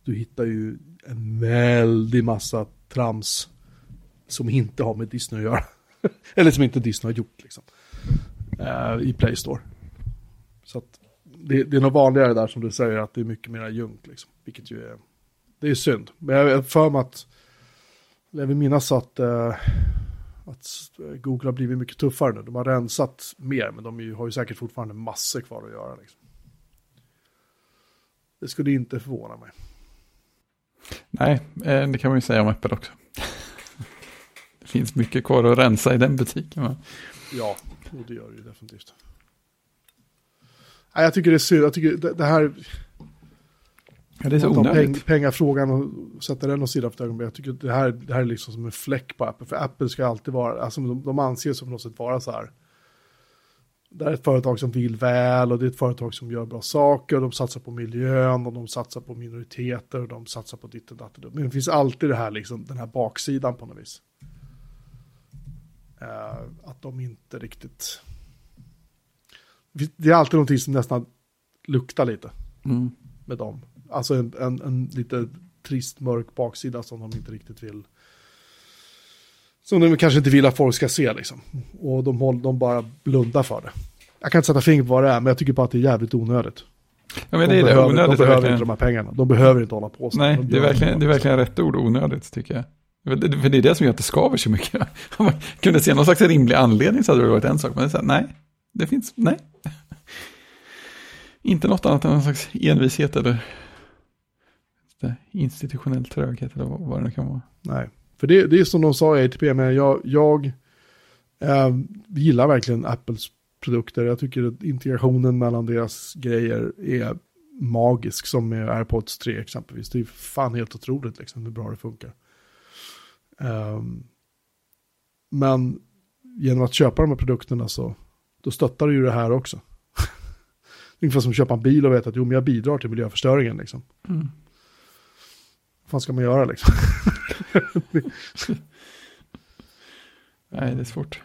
Du hittar ju en väldig massa trams som inte har med Disney att göra. Eller som inte Disney har gjort liksom. Eh, I Play Store. Det, det är nog vanligare där som du säger att det är mycket mer junk liksom. Vilket ju är, det är synd. Men jag har för mig att, jag vill minnas att eh, att Google har blivit mycket tuffare nu. De har rensat mer, men de är ju, har ju säkert fortfarande massor kvar att göra. Liksom. Det skulle inte förvåna mig. Nej, eh, det kan man ju säga om Apple också. Det finns mycket kvar att rensa i den butiken. Va? Ja, och det gör det ju definitivt. Nej, jag tycker det är synd. Jag tycker det, det här, Ja, det är så tar peng, onödigt. pengafrågan och sätter den åt sidan för ett ögonblick. Jag tycker det här, det här är liksom som en fläck på Apple. För Apple ska alltid vara, alltså de, de anses som på något sätt vara så här. Det här är ett företag som vill väl och det är ett företag som gör bra saker. Och de satsar på miljön och de satsar på minoriteter och de satsar på ditt och datt. Men det finns alltid det här liksom, den här baksidan på något vis. eh, att de inte riktigt... Det är alltid någonting som nästan luktar lite Mm. med dem. Alltså en, en, en lite trist mörk baksida som de inte riktigt vill. Som de kanske inte vill att folk ska se liksom. Och de, håll, de bara blundar för det. Jag kan inte sätta fingret på vad det är, men jag tycker bara att det är jävligt onödigt. Ja, men de det är det. behöver, Onödigt de behöver inte de här pengarna. De behöver inte hålla på så. Nej, De det är verkligen, det är verkligen rätt ord, onödigt tycker jag. För det är det som gör att det skaver så mycket. Om man kunde se någon slags rimlig anledning så hade det varit en sak. Men det är så här, nej, det finns, nej. Inte något annat än någon slags envishet eller institutionell tröghet eller vad det nu kan vara. Nej, för det, det är som de sa i ATP, men jag, jag eh, gillar verkligen Apples produkter. Jag tycker att integrationen mellan deras grejer är magisk, som med AirPods 3 exempelvis. Det är fan helt otroligt liksom, hur bra det funkar. Um, men genom att köpa de här produkterna så då stöttar du ju det här också. Ungefär som att köpa en bil och veta att jo, men jag bidrar till miljöförstöringen. Liksom. Mm. Vad fan ska man göra liksom? Nej, det är svårt.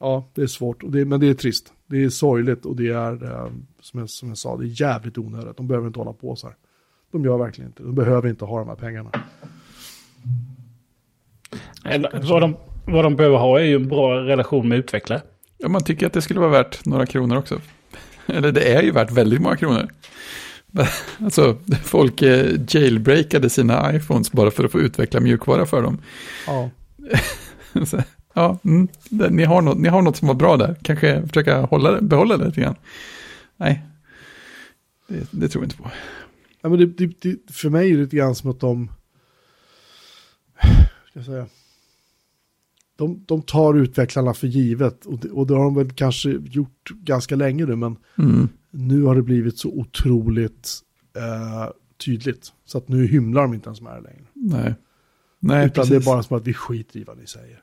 Ja, det är svårt, och det, men det är trist. Det är sorgligt och det är, eh, som, jag, som jag sa, det är jävligt onödigt. De behöver inte hålla på så här. De gör verkligen inte. De behöver inte ha de här pengarna. Eller, vad, de, vad de behöver ha är ju en bra relation med utvecklare. Ja, man tycker att det skulle vara värt några kronor också. Eller det är ju värt väldigt många kronor. Alltså, folk eh, jailbreakade sina iPhones bara för att få utveckla mjukvara för dem. Ja, Så, ja, mm, ni, har något, ni har något som var bra där. Kanske försöka hålla behålla det lite grann. Nej, det, det tror jag inte på. ja men det, det, för mig är det lite grann som att de, ska jag säga, de, de tar utvecklarna för givet. Och det, och det har de väl kanske gjort ganska länge nu, men Mm. nu har det blivit så otroligt eh, tydligt. Så att nu hymlar de inte ens med det längre. Nej, Nej Utan precis. det är bara som att vi skiter i vad ni säger.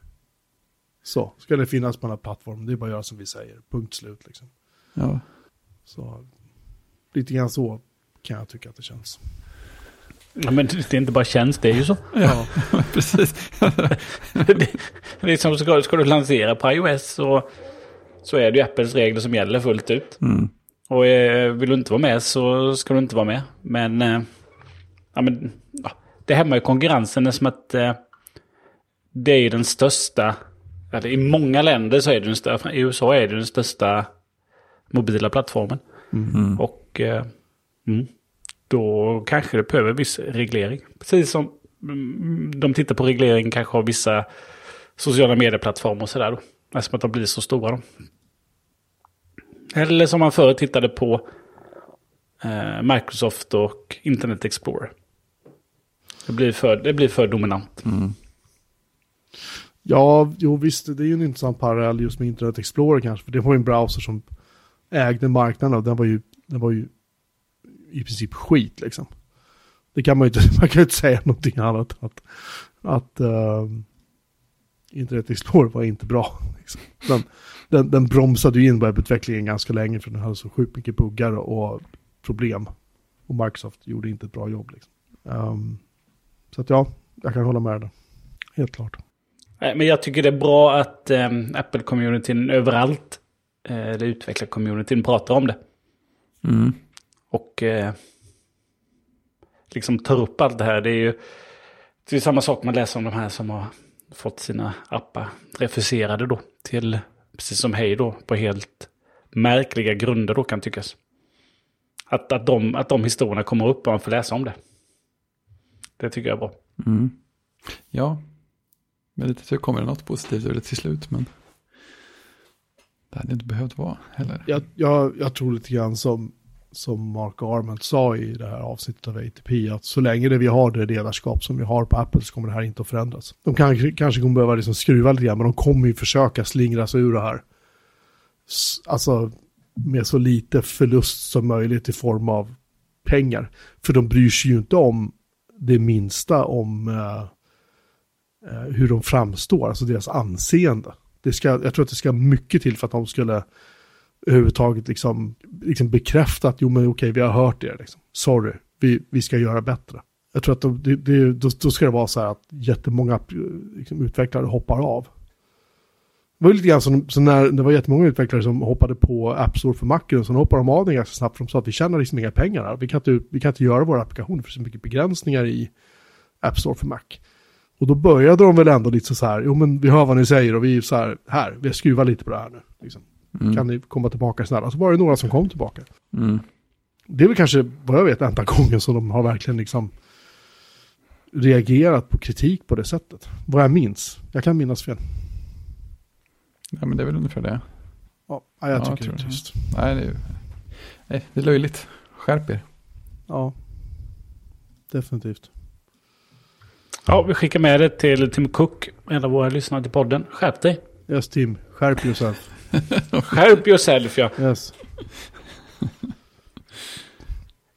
Så, ska det finnas på den här plattformen, det är bara att göra som vi säger. Punkt slut liksom. Ja. Så lite grann så kan jag tycka att det känns. Ja, men det är inte bara tjänst, det är ju så. Ja, precis. det, det är som ska, ska du lansera på iOS så, så är det ju Apples regler som gäller fullt ut. Mm. Och eh, vill du inte vara med så ska du inte vara med. Men, eh, ja, men ja, det hämmar ju konkurrensen. Det är som att eh, det är den största, eller i många länder så är det den största, i USA är det den största mobila plattformen. Mm. Och eh, mm, då kanske det behöver viss reglering. Precis som mm, de tittar på reglering kanske av vissa sociala medieplattformar och sådär. Eftersom att de blir så stora då. Eller som man förr tittade på eh, Microsoft och Internet Explorer. Det blir för, det blir för dominant. Mm. Ja, jo visst, det är ju en intressant parallell just med Internet Explorer kanske. För det var ju en browser som ägde marknaden och den var ju, den var ju i princip skit liksom. Det kan man ju inte, man kan ju inte säga någonting annat att, att ehm, Internet Explorer var inte bra. Liksom. Den, den, den bromsade ju in webbutvecklingen ganska länge för den hade så sjukt mycket buggar och problem. Och Microsoft gjorde inte ett bra jobb. Liksom. Ehm, så att ja, jag kan hålla med dig. Helt klart. Men jag tycker det är bra att eh, Apple-communityn överallt, eh, eller utvecklar-communityn, pratar om det. Mm. Och eh, liksom tar upp allt det här. Det är ju det är samma sak man läser om de här som har fått sina appar refuserade då. Till, precis som Hej då, på helt märkliga grunder då kan tyckas. Att, att, de, att de historierna kommer upp och man får läsa om det. Det tycker jag är bra. Mm. Ja, med lite tur kommer det något positivt ur det till slut, men det hade inte behövt vara heller. Jag, jag, jag tror lite grann som, som Mark Arment sa i det här avsnittet av ATP, att så länge det vi har det ledarskap som vi har på Apple så kommer det här inte att förändras. De kanske, kanske kommer behöva liksom skruva lite grann, men de kommer ju försöka slingra sig ur det här. Alltså med så lite förlust som möjligt i form av pengar. För de bryr sig ju inte om det minsta om eh, eh hur de framstår, alltså deras anseende. Det ska, jag tror att det ska mycket till för att de skulle överhuvudtaget liksom, liksom bekräfta att jo men okej vi har hört er liksom. Sorry, vi, vi ska göra bättre. Jag tror att de, det, det, då, då ska det vara så här att jättemånga liksom, utvecklare hoppar av. Det var ju lite grann som, som när det var jättemånga utvecklare som hoppade på App Store för Macen och sen hoppade de av den ganska snabbt för de sa att vi tjänar liksom inga pengar här. Vi kan inte, vi kan inte göra våra applikationer för så mycket begränsningar i App Store för Mac. Och då började de väl ändå lite så här, jo men vi hör vad ni säger och vi är så här, här, vi har skruvat lite på det här nu. Liksom. Mm. Kan ni komma tillbaka snälla? Så var det några som kom tillbaka. Mm. Det är väl kanske, vad jag vet, enda gången som de har verkligen liksom reagerat på kritik på det sättet. Vad jag minns. Jag kan minnas fel. Ja, men det är väl ungefär det. Ja, jag Ja, tycker jag det är trist. Nej, det är, nej, det är löjligt. Skärp er. Ja, definitivt. Ja, vi skickar med det till Tim Cook, en av våra lyssnare till podden. Skärp dig. Yes Tim, skärp yourself. Skärp yourself, ja. Yes.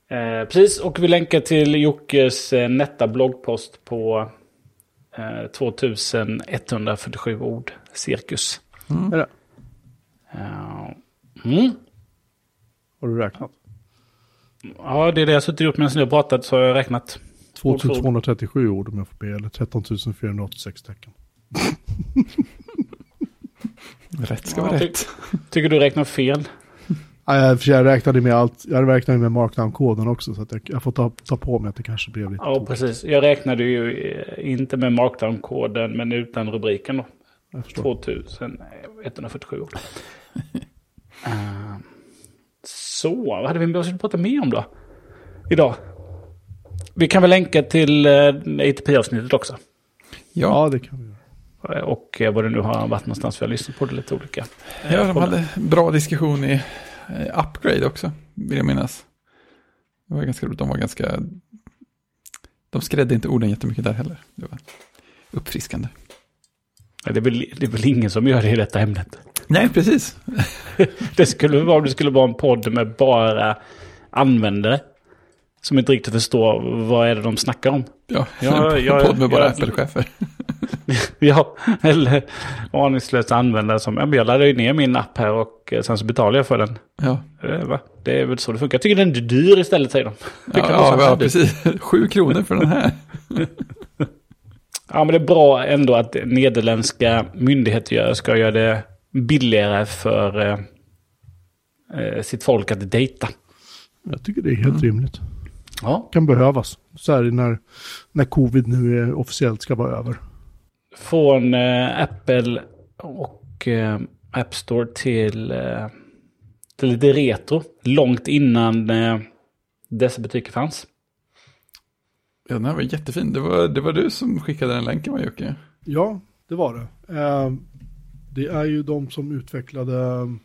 Eh, precis, och vi länkar till Jockes eh, netta bloggpost på eh, 2147 ord, cirkus. Är det? Eh, mm. Har du räknat? Ja, det är det jag har suttit och gjort medan ni har pratat så har jag räknat. 2237 ord om jag får be, eller 13 486 tecken. Rätt ska Ja, vara ty- rätt. Tycker du räknar fel? Ja, jag, för jag räknade med allt, jag räknade med markdown-koden också så att jag, jag får ta, ta på mig att det kanske blev lite Ja, tokigt. precis. Jag räknade ju eh, inte med markdown-koden men utan rubriken då. Jag förstår. 2147 ord. Eh, så, vad hade vi behövt prata mer om då? Idag. Vi kan väl länka till uh, ATP-avsnittet också. Ja, Ja, det kan vi. Eh, Och eh, vad det nu har varit någonstans. Vi har lyssnat på det lite olika. ja, de hade bra diskussion i eh, Upgrade också, vill jag minnas. Det var ganska roligt. De var ganska... De skrädde inte orden jättemycket där heller. Det var uppfriskande. Det är, väl, det är väl ingen som gör det i detta ämnet. Nej, precis. Det skulle vara om det skulle vara en podd med bara användare. Som inte riktigt förstår vad är det de snackar om. Ja, Ja, en jag- podd med bara jag- Apple-chefer. Ja, eller aningslösa användare som, ja, jag laddar ju ner min app här och eh, sen så betalar jag för den. Ja, Eh, va? Det är väl så det funkar. Jag tycker den är dyr istället säger de. ja, ja, ja precis. Sju kronor för den här. Ja, men det är bra ändå att nederländska myndigheter gör- ska göra det billigare för eh, eh, sitt folk att dejta. Jag tycker det är helt rimligt. Ja. Kan behövas. Så här när, när covid nu är officiellt ska vara över. Från eh, Apple och eh, App Store till, eh, till lite retro. Långt innan eh, dessa butiker fanns. Ja, den här var jättefin. Det var, det var du som skickade den länken, va Jocke? Ja, det var det. Eh, det är ju de som utvecklade um,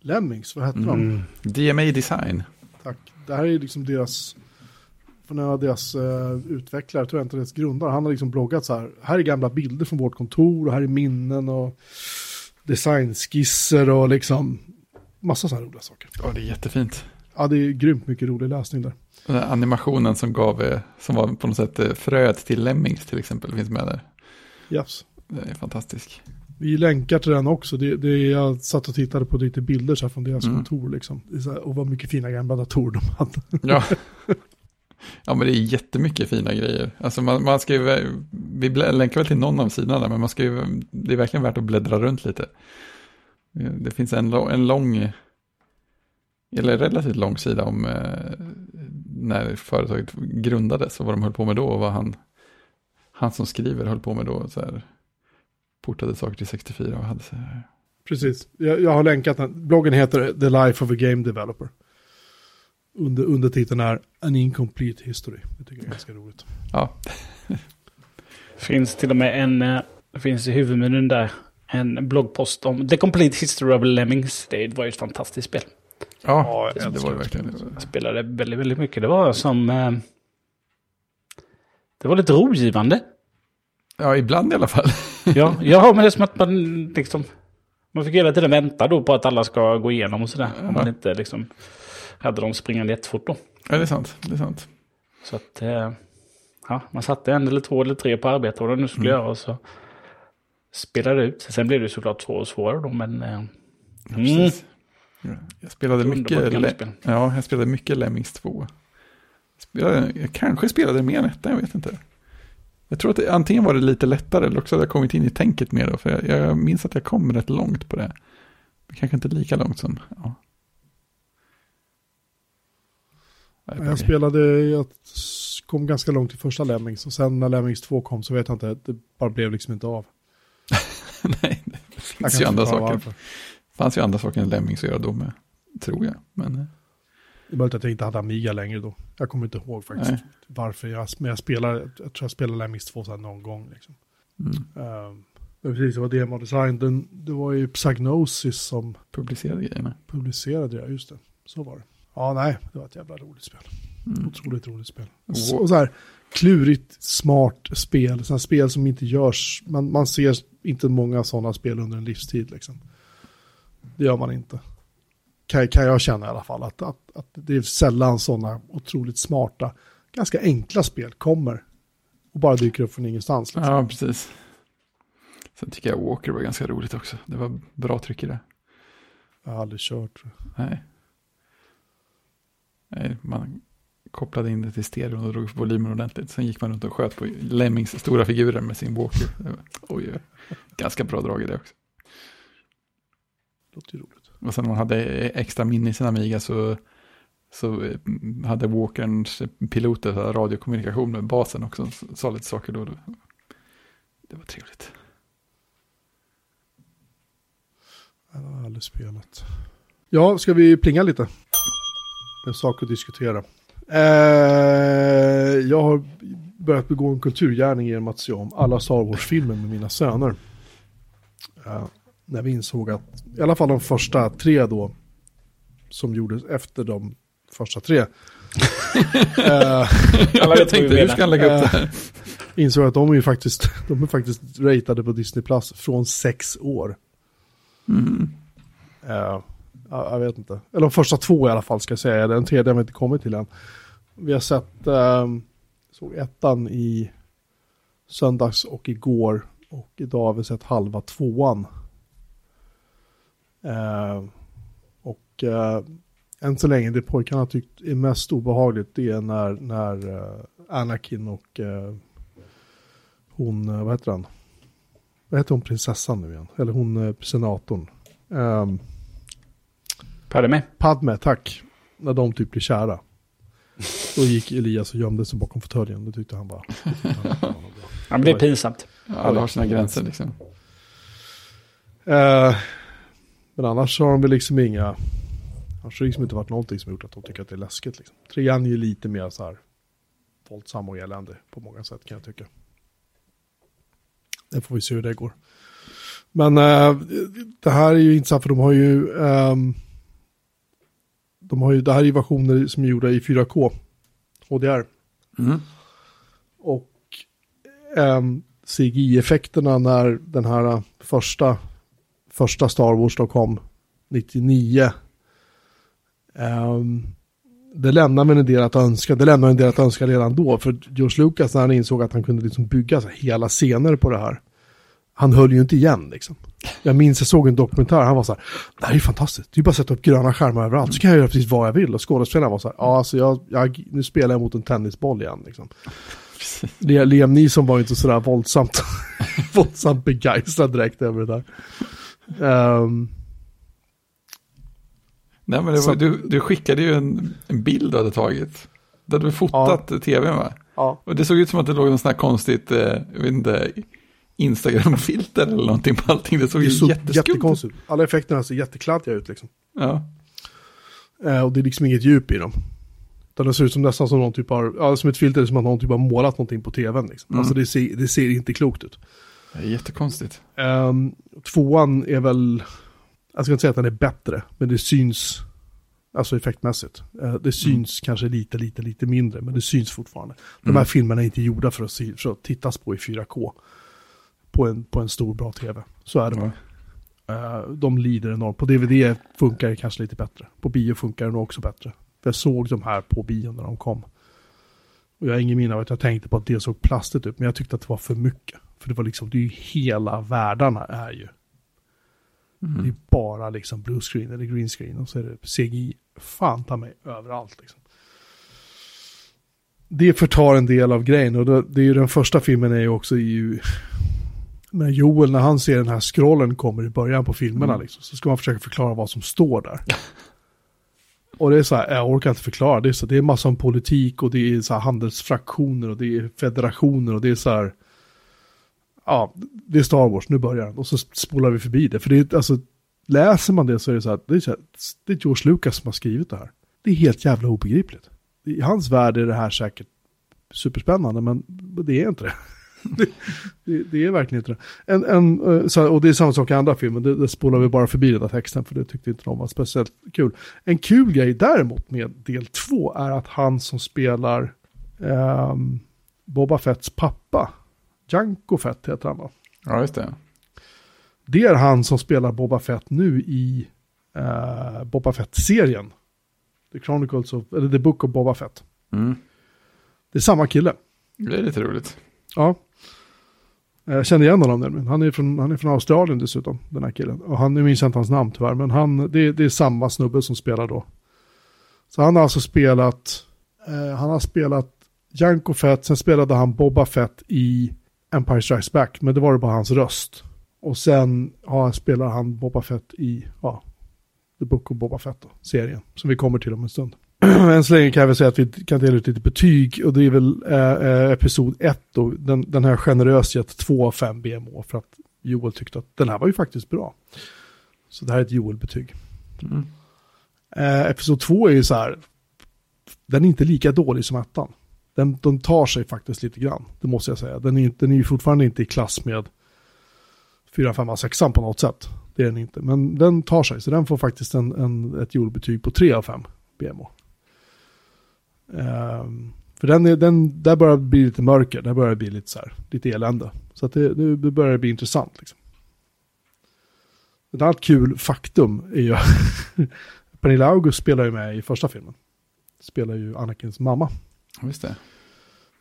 Lemmings, vad hette de? DMA Design. Tack. Det här är ju liksom deras, för en av deras uh, utvecklare, tror jag inte deras grundare, han har liksom bloggat så här, här är gamla bilder från vårt kontor och här är minnen och designskisser och liksom massa så här roliga saker. Ja, det är jättefint. Ja, det är grymt mycket rolig läsning där. Den här animationen som gav, eh, som var på något sätt eh, fröet till Lemmings till exempel, finns med där. Yes. Det är fantastisk. Vi länkar till den också. Det, det, jag satt och tittade på lite bilder så här från deras Mm. kontor liksom. Här, och vad mycket fina gamla datorer de hade. Ja. ja, men det är jättemycket fina grejer. Alltså man, man ska ju, vi länkar väl till någon av sidorna där, men man ska ju, det är verkligen värt att bläddra runt lite. Eh, det finns en, en lång, eller relativt lång sida om eh, när företaget grundades och vad de höll på med då och vad han, han som skriver höll på med då. Så här, portade saker till 64 och hade så här. Precis. Jag, jag har länkat den. Bloggen heter The Life of a Game Developer. Under, undertiteln är An Incomplete History. Det tycker jag är ganska roligt. Ja, Finns till och med en, eh, det finns i huvudmenyn där, en bloggpost om The Complete History of Lemmings. Det var ju ett fantastiskt spel. ja, det, älskar var ju det verkligen. Jag spelade väldigt, väldigt mycket. Det var som... Eh, det var lite rogivande. Ja, ibland i alla fall. Ja, ja, men det är som att man liksom... Man fick hela tiden vänta då på att alla ska gå igenom och sådär. Om man inte liksom hade dem springande jättefort då. Ja, det är sant. Det är sant. Så att... Eh, ja, man satte en eller två eller tre på arbete vad de nu skulle göra och så spelade ut. Sen blev det såklart svårare och svårare då, men... Eh, Ja, Mm. Jag spelade mycket, ja, jag spelade mycket Lemmings 2. Jag, spelade, jag kanske spelade mer än ettan, jag vet inte. Jag tror att det, antingen var det lite lättare eller också hade jag kommit in i tänket mer då. För jag, jag minns att jag kom rätt långt på det. Kanske inte lika långt som... Ja. Jag spelade, jag kom ganska långt i första Lemmings och sen när Lemmings 2 kom så vet jag inte, det bara blev liksom inte av. Nej, det finns ju andra saker. Det fanns ju andra saker än Lemmings att göra då med, tror jag. Men... eh, Det är möjligt att jag inte hade Amiga längre då. Jag kommer inte ihåg faktiskt Nej. varför. Jag, men jag, spelar, jag tror jag spelade Lemmings 2 så någon gång. Liksom. Mm. Um, men precis, det var demodesign. Den, det var ju Psygnosis som Publicerade grejerna. publicerade det, just det. Så var det. Ja, nej, det var ett jävla roligt spel. Mm. Otroligt roligt spel. Och så här, klurigt, smart spel. Sådana spel som inte görs. Man, man ser inte många sådana spel under en livstid liksom. Det gör man inte. Kan, kan jag känna i alla fall. Att, att, att det är sällan sådana otroligt smarta, ganska enkla spel kommer. Och bara dyker upp från ingenstans. Liksom. Ja, precis. Sen tycker jag Walker var ganska roligt också. Det var bra tryck i det. Jag har aldrig kört. Nej. Man kopplade in det till stereon och drog upp volymen ordentligt. Sen gick man runt och sköt på Lemmings stora figurer med sin walker. Oj, ganska bra drag i det också. Låter ju roligt. Och sen man hade extra minne i sin Amiga så, så eh, hade walkerns piloter så radiokommunikation med basen också. Så Sa lite saker då. Det var trevligt. Jag har aldrig spelat. Ja, ska vi plinga lite? En sak att diskutera. Eh, jag har börjat begå en kulturgärning genom att se om alla Star Wars-filmer med mina söner. Eh, när vi insåg att, i alla fall de första tre då, som gjordes efter de första tre. eh, jag tänkte, hur ska han lägga upp det här? insåg att de är ju faktiskt, de är faktiskt ratade på Disney Plus från sex år. Mm. Ja, jag vet inte. Eller de första två i alla fall ska jag säga. Den tredje har vi inte kommit till än. Vi har sett, eh, såg ettan i söndags och igår. Och idag har vi sett halva tvåan. Eh, och eh, än så länge det pojkarna har tyckt är mest obehagligt det är när, när eh, Anakin och eh, hon, eh, vad heter han? Vad heter hon prinsessan nu igen? Eller hon eh, senatorn? Um, ehm, Padme. Padme, tack. När de typ blir kära. Då gick Elias och gömde sig bakom fåtöljen. Det tyckte han bara. Ja, det blir pinsamt. Alla har sina gränser liksom. Eh, men annars har de väl liksom inga... Annars har det liksom inte varit någonting som gjort att de tycker att det är läskigt. Liksom. Trean är ju lite mer så här våldsam och eländig på många sätt kan jag tycka. Det får vi se hur det går. Men eh, det här är ju intressant för de har ju... ehm, de har ju, det här är versioner som är gjorda i 4K. HDR. Mm. Och ehm, CGI-effekterna när den här eh, första, första Star Wars då kom 99. ehm, det lämnar väl en del att önska. Det lämnar en del att önska redan då. För George Lucas när han insåg att han kunde liksom bygga hela scener på det här. Han höll ju inte igen liksom. Jag minns jag såg en dokumentär, han var så här, det här är fantastiskt, det är bara att sätta upp gröna skärmar överallt, så kan jag göra precis vad jag vill. Och skådespelaren var så här, ja alltså jag, jag, nu spelar jag mot en tennisboll igen liksom. Liam Neeson var ju inte sådär våldsamt, våldsamt begeistrad direkt över det där. Ehm, Nej, men var, du, du skickade ju en, en bild du hade tagit. Där du fotat tvn va? ja, Och det såg ut som att det låg något sånt här konstigt, eh, jag vet inte, Instagram-filter eller någonting på allting. Det såg det ju såg jätteskumt ut. Alla effekterna ser jättekladdiga ut liksom. Ja. Eh, och det är liksom inget djup i dem. Utan det ser ut som nästan som någon typ har, ja, som ett filter som att någon typ har målat någonting på tvn. Liksom. Mm. Alltså det ser, det ser inte klokt ut. Det är jättekonstigt. Um, tvåan är väl, jag ska inte säga att den är bättre, men det syns, alltså effektmässigt. Eh, det syns kanske lite, lite, lite mindre, men det syns fortfarande. De här Mm. filmerna är inte gjorda för att, se, för att tittas på i 4K. På en, på en stor bra tv. Så är det bara. Ja. Eh, de lider enormt. På DVD funkar det kanske lite bättre. På bio funkar det nog också bättre. För jag såg de här på bio när de kom. Och jag har ingen minne av att jag tänkte på att det såg plastigt ut. Men jag tyckte att det var för mycket. För det var liksom, det är ju hela världarna är ju. Det är Mm. bara liksom blue screen eller green screen. Och så är det CGI. Fan ta mig överallt liksom. det förtar en del av grejen. Och det, det är ju den första filmen är ju också ju... När Joel, när han ser den här scrollen kommer i början på filmerna, Mm. liksom, så ska man försöka förklara vad som står där. och det är så här, jag orkar inte förklara, det är, så, det är massa om politik och det är så här handelsfraktioner och det är federationer och det är så här... Ja, det är Star Wars, nu börjar den. Och så spolar vi förbi det. För det är, alltså, läser man det så är det så här, det är, så här, det är George Lucas som har skrivit det här. Det är helt jävla obegripligt. I hans värld är det här säkert superspännande, men det är inte det. Det, det, det är verkligen inte det. En, en, eh, så och det är samma sak i andra filmer, det, det spolar vi bara förbi den där texten, för det tyckte inte de var speciellt kul. En kul grej däremot med del två är att han som spelar ehm, Boba Fetts pappa, Janko Fett heter han va? Ja, just det. Det är han som spelar Boba Fett nu i eh, Boba Fett-serien. The Chronicles of, eller The Book of Boba Fett. Mm. Det är samma kille. Det är lite roligt. Ja. Eh, jag känner igen honom nämligen. Han är från, han är från Australien dessutom, den här killen. Och han, nu minns jag inte hans namn tyvärr, men han, det, det är samma snubbe som spelar då. Så han har alltså spelat, eh, han har spelat Janko Fett, sen spelade han Boba Fett i Empire Strikes Back, men det var det bara hans röst. Och sen ja, spelar han Boba Fett i, ja, The Book of Boba Fett då, serien, som vi kommer till om en stund. Än så länge kan jag väl säga att vi kan dela ut lite betyg och det är väl eh, eh, episod 1 då. Den, den här generöst gett 2 av 5 BMO för att Joel tyckte att den här var ju faktiskt bra. Så det här är ett Joel-betyg. Mm. Eh, episod 2 är ju så här, den är inte lika dålig som ettan. Den, den tar sig faktiskt lite grann, det måste jag säga. Den är, den är ju fortfarande inte i klass med 4, 5, 6 på något sätt. Det är den inte, men den tar sig. Så den får faktiskt en, en, ett Joel-betyg på 3 av 5 BMO. Ehm, för den, är, den, där börjar det bli lite mörker, där börjar det bli lite så här, lite elände. Så att det, nu börjar det bli intressant liksom. Ett annat kul faktum är ju Pernilla August spelar ju med i första filmen. Spelar ju Anakins mamma. Just det.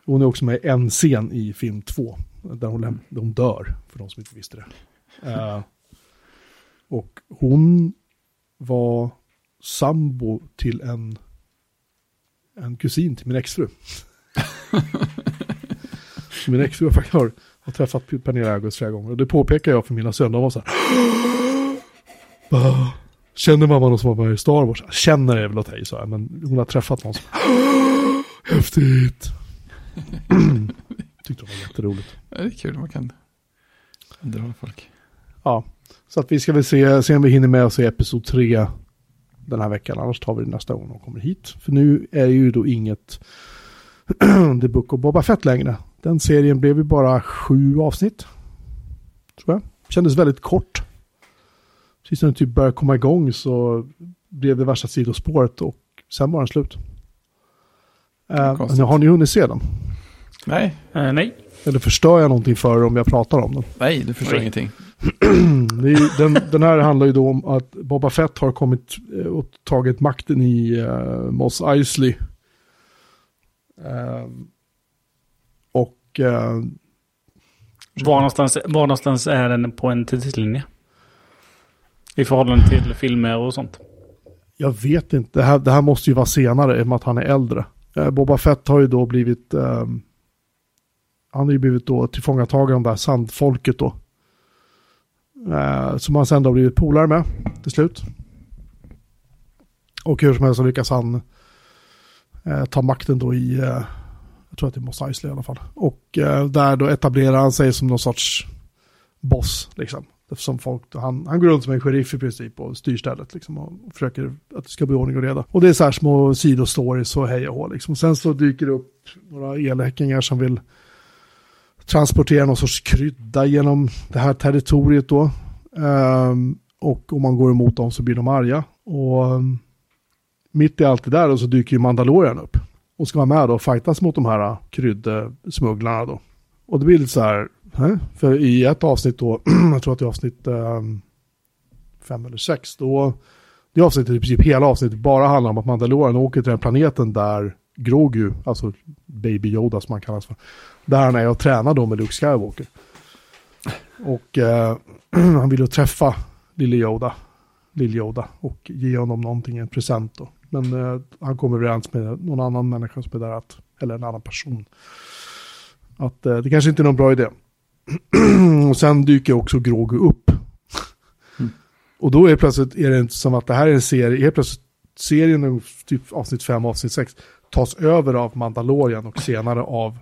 Hon är också med i en scen i film två. Där hon, där hon dör, för de som inte visste det. Eh, och hon var sambo till en, en kusin till min exfru. Så min exfru har faktiskt har, har träffat Pernilla August flera gånger. Och det påpekar jag för mina söner. De var så här. "Bah, Känner mamma någon som var med i Star Wars? Känner är väl att ta i, sa jag. Men hon har träffat någon som... Häftigt! Tyckte det var jätteroligt. Ja, Det är kul, man kan underhålla folk. Ja, så att vi ska väl se, se om vi hinner med att se episod 3 den här veckan. Annars tar vi det nästa gång de kommer hit. För nu är det ju då inget The Book of Boba Fett längre. Den serien blev ju bara sju avsnitt. Tror jag. Kändes väldigt kort. Precis när den typ började komma igång så blev det värsta sidospåret och sen var den slut. Uh, har ni hunnit se den? Nej, Eh, nej. Eller förstör jag någonting för om jag pratar om den? nej, du förstår Oj. ingenting. Ju- den, den här handlar ju då om att Boba Fett har kommit eh, och tagit makten i uh, Mos Eisley. Eh, och eh, Var någonstans, var någonstans är den på en tidslinje? I förhållande till filmer och sånt. jag vet inte, det här, det här måste ju vara senare i och med att han är äldre. Eh, Boba Fett har ju då blivit, eh, han har ju blivit då tillfångatagen av det här sandfolket då. Eh, som han sen då har blivit polare med till slut. Och hur som helst så lyckas han eh, ta makten då i, eh, jag tror att det är Mos Eisley i alla fall. Och eh, där då etablerar han sig som någon sorts boss liksom. Som folk, han, han går runt som en sheriff i princip och styr stället liksom och försöker att det ska bli ordning och reda. Och det är så här små sidostories och hej och hå liksom. Sen så dyker det upp några elhäckingar som vill transportera någon sorts krydda genom det här territoriet då. Um, och om man går emot dem så blir de arga. Och um, mitt i allt det där och så dyker ju Mandalorian upp. Och ska vara med då och fightas mot de här kryddsmugglarna då. Och det blir lite så här, Hä? För i ett avsnitt då, jag tror att det är avsnitt um, fem eller sex, då, det avsnittet i princip hela avsnittet bara handlar om att Mandalorian åker till den planeten där Grogu, alltså Baby Yoda som han kallas för, där han är och tränar då med Luke Skywalker. Och eh, han vill ju träffa lille Yoda, Lill Yoda och ge honom någonting, en present då. Men eh, han kommer överens med någon annan människa som är där att eller en annan person. Att eh, det kanske inte är någon bra idé. och sen dyker också Grogu upp. Mm. Och då är plötsligt är det inte som att det här är en serie, helt plötsligt serien, typ avsnitt 5 avsnitt 6, tas över av Mandalorian och senare av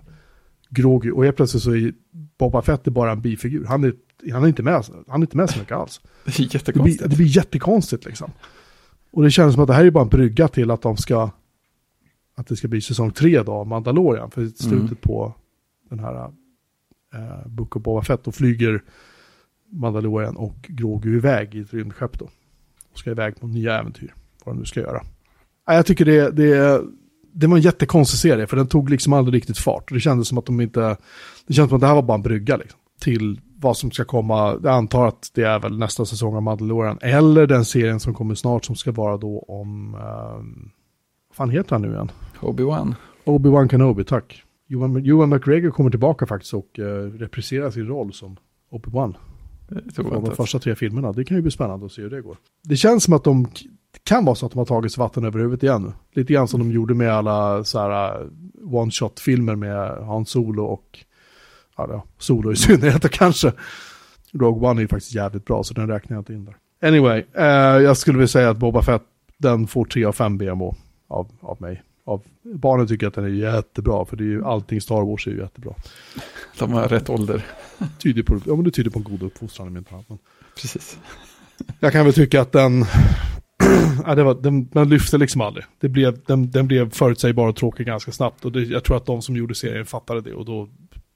Grogu. Och helt plötsligt så är Boba Fett är bara en bifigur. Han är, han är, inte, med, han är inte med så mycket alls. Det är Det blir, jättekonstigt. det blir jättekonstigt liksom. Och det känns som att det här är bara en brygga till att de ska, att det ska bli säsong tre då av Mandalorian. För i slutet Mm. på den här eh, Book of Boba Fett, då flyger Mandalorian och Grogu iväg i ett rymdskepp då. Och ska iväg på nya äventyr, vad de nu ska göra. Ja, jag tycker det, det, det var en jättekonstig serie, för den tog liksom aldrig riktigt fart. Det kändes som att de inte, det kändes som att det här var bara en brygga liksom, till vad som ska komma. Jag antar att det är väl nästa säsong av Mandalorian, eller den serien som kommer snart som ska vara då om, um, vad fan heter han nu igen? Obi-Wan. Obi-Wan Kenobi, tack. Ewan McGregor kommer tillbaka faktiskt och uh, repriserar sin roll som Obi-Wan från de första tre filmerna. Det kan ju bli spännande att se hur det går. Det känns som att de, det kan vara så att de har tagit sig vatten över huvudet igen nu. Lite grann som de gjorde med alla så här uh, one-shot-filmer med Han Solo och, ja, Solo i synnerhet och kanske. Rogue One är ju faktiskt jävligt bra så den räknar jag inte in där. Anyway, eh, jag skulle vilja säga att Boba Fett, den får 3 av 5 BMO av, av mig. Av, barnen tycker att den är jättebra, för det är ju, allting Star Wars är ju jättebra. De har rätt ålder. Tyder på, ja, men det tyder på en god uppfostran i hand. Men Precis. jag kan väl tycka att den, ja, det var, den, den lyfte liksom aldrig. Det blev, den, den blev förutsägbar och tråkig ganska snabbt. Och det, jag tror att de som gjorde serien fattade det och då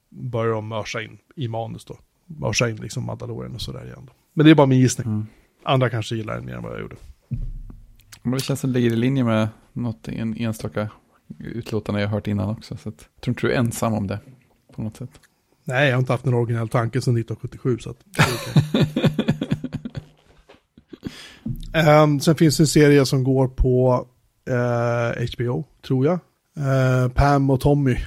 började de mörsa in i manus då. Mörsa in liksom Mandalorian och sådär igen. Då. Men det är bara min gissning. Mm. Andra kanske gillar den mer än vad jag gjorde. Men det känns som det ligger i linje med något en enstaka utlåtande jag har hört innan också. Så att, jag tror inte du är ensam om det på något sätt. Nej, jag har inte haft en originell tanke sedan 1977 så att det Ehm, sen finns det en serie som går på eh, HBO, tror jag. Eh, Pam och Tommy,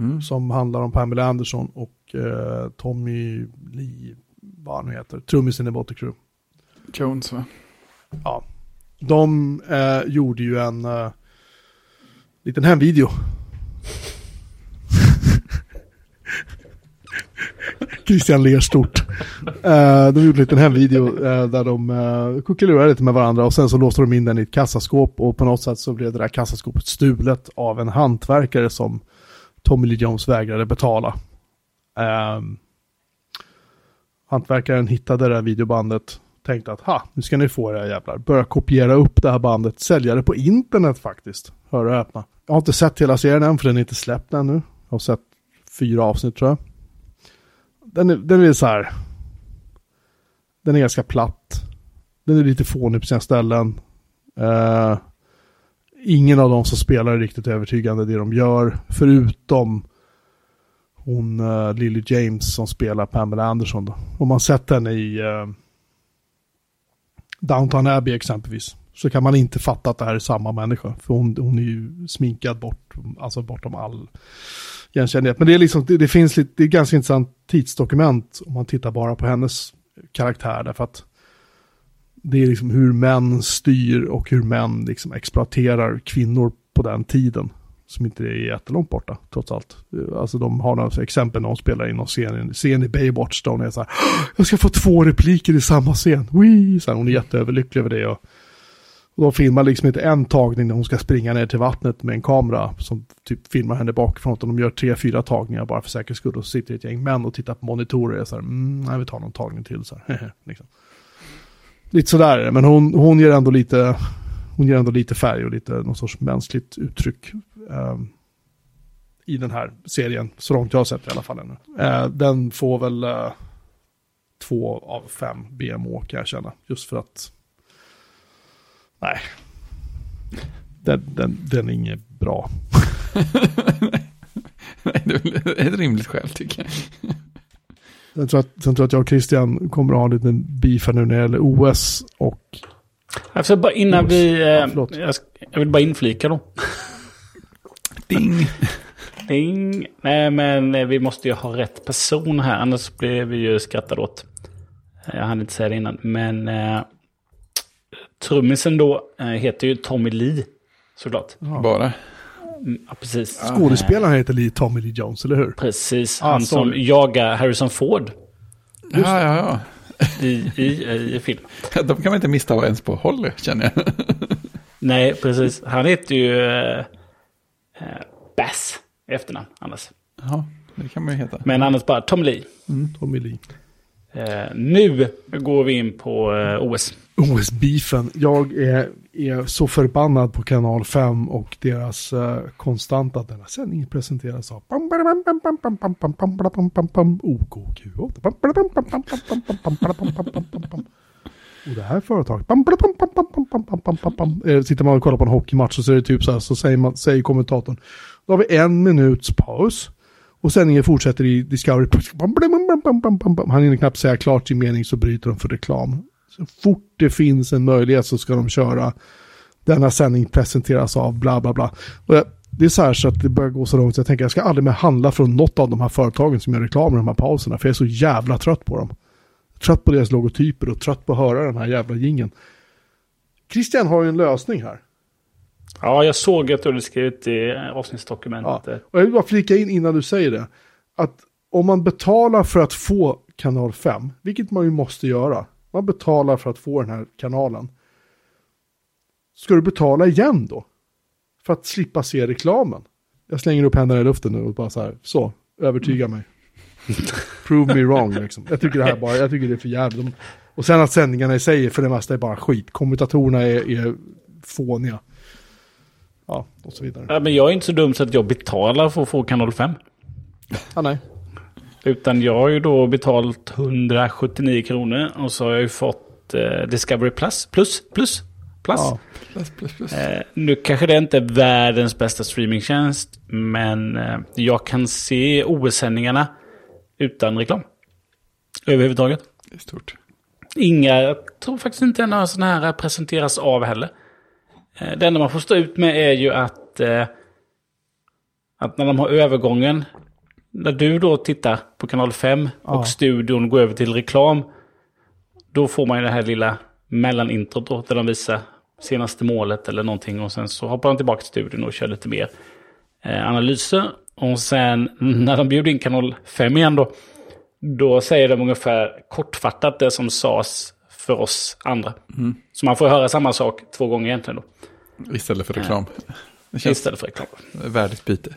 Mm. som handlar om Pamela Anderson och eh, Tommy Lee, vad han nu heter, trummisen i Botte Crew. Jones va? Ja. De gjorde ju en liten hemvideo. Christian ler stort. Uh, eh, de gjorde en liten hemvideo uh, där de uh, kuckelurade lite med varandra och sen så låste de in den i ett kassaskåp och på något sätt så blev det där kassaskåpet stulet av en hantverkare som Tommy Lee Jones vägrade betala. Uh, hantverkaren hittade det här videobandet, tänkte att ha, nu ska ni få det här jävlar. Börja kopiera upp det här bandet, sälja det på internet faktiskt. Hör och öppna. Jag har inte sett hela serien än för den är inte släppt ännu. Jag har sett fyra avsnitt tror jag. Den är, den är så här. Den är ganska platt. Den är lite fånig på sina ställen. Uh, ingen av dem som spelar är riktigt övertygande det de gör. Förutom hon uh, Lily James som spelar Pamela Anderson. Då. Om man sett henne i eh, uh, Downton Abbey exempelvis. Så kan man inte fatta att det här är samma människa. För hon, hon är ju sminkad bort, alltså bortom all igenkännlighet. Men det är liksom, det, det finns lite, det är ganska intressant tidsdokument om man tittar bara på hennes karaktär. Därför att det är liksom hur män styr och hur män liksom exploaterar kvinnor på den tiden. Som inte är jättelångt borta, trots allt. Alltså de har några exempel när de spelar in någon scen, scen i Baywatch där hon är så här, jag ska få två repliker i samma scen. Wee! Så här, hon är jätteöverlycklig över det. Och, och de filmar liksom inte en tagning när hon ska springa ner till vattnet med en kamera som typ filmar henne bakifrån. Utan de gör tre, fyra tagningar bara för säkerhets skull. Och så sitter ett gäng män och tittar på monitorer och så här, mm, nej vi tar någon tagning till så här. liksom. Lite sådär är det, men hon, hon ger ändå lite, hon ger ändå lite färg och lite någon sorts mänskligt uttryck. Um, I den här serien, så långt jag har sett i alla fall ännu. Eh, den får väl eh, två av fem BMO kan jag känna. Just för att, nej, den, den, den är inget bra. Nej, det är ett rimligt skäl tycker jag. Sen tror, att- sen tror jag att jag och Christian kommer att ha en liten beef nu när det gäller OS och Alltså bara innan vi... Ja, Eh, förlåt. jag, jag vill bara inflika då. Ding! Ding. Nej, men eh, vi måste ju ha rätt person här, annars blir vi ju skrattade åt. Eh, Jag hann inte säga det innan, men eh, trummisen då eh, heter ju Tommy Lee, såklart. Bara. Mm, Ja, precis. Skådespelaren heter Lee, Tommy Lee Jones, eller hur? Precis, Ah, han som sorry. jagar Harrison Ford Ja, ja, ja. i, i, i film. De kan man inte missta ens på håll, känner jag. Nej, precis. Han heter ju eh, eh, Bass i efternamn annars. Ja, det kan man ju heta. Men annars bara Tom Lee. Tommy Lee. Eh, nu går vi in på eh, OS. OS-beefen. Jag är, är så förbannad på kanal 5 och deras uh, konstanta denna sändning presenteras av OKQ8. Och det här företaget. Sitter man och kollar på en hockeymatch så är det typ så här så säger, man, säger kommentatorn. Då har vi en minuts paus. Och sändningen fortsätter i Discovery. Han hinner knappt säga klart sin mening så bryter de för reklam. Så fort det finns en möjlighet så ska de köra denna sändning presenteras av bla bla bla. Och det är så här så att det börjar gå så långt så jag tänker jag ska aldrig mer handla från något av de här företagen som gör reklam i de här pauserna. För jag är så jävla trött på dem. Trött på deras logotyper och trött på att höra den här jävla gingen. Christian har ju en lösning här. Ja, jag såg att du hade skrivit i eh, Ja. avsnittsdokumentet. Och jag vill bara flika in innan du säger det. Att om man betalar för att få kanal 5, vilket man ju måste göra. Man betalar för att få den här kanalen. Ska du betala igen då? För att slippa se reklamen. Jag slänger upp händerna i luften nu och bara så här, så, övertyga mig. Prove me wrong liksom. Jag tycker det här bara, jag tycker det är för jävligt. Och sen att sändningarna i sig för det mesta är bara skit. Kommentatorerna är, är fåniga. Ja, och så vidare. Ja, men jag är inte så dum så att jag betalar för att få kanal 5. Ah, nej. Utan jag har ju då betalt 179 kronor och så har jag ju fått eh, Discovery Plus. Plus, plus, plus. Ja. Plus, plus, plus. Eh, nu kanske det inte är världens bästa streamingtjänst, men eh, jag kan se OS-sändningarna utan reklam. Överhuvudtaget. Det är stort. Inga, jag tror faktiskt inte några sådana här presenteras av heller. Eh, Det enda man får stå ut med är ju att, eh, att när de har övergången, när du då tittar på kanal 5 Ja. och studion går över till reklam, då får man ju det här lilla mellanintrot då, där de visar senaste målet eller någonting och sen så hoppar de tillbaka till studion och kör lite mer eh, analyser. Och sen när de bjuder in kanal 5 igen då, då säger de ungefär kortfattat det som sades för oss andra. Så man får höra samma sak två gånger egentligen då. Istället för reklam. Det känns Istället för reklam. värdigt byte.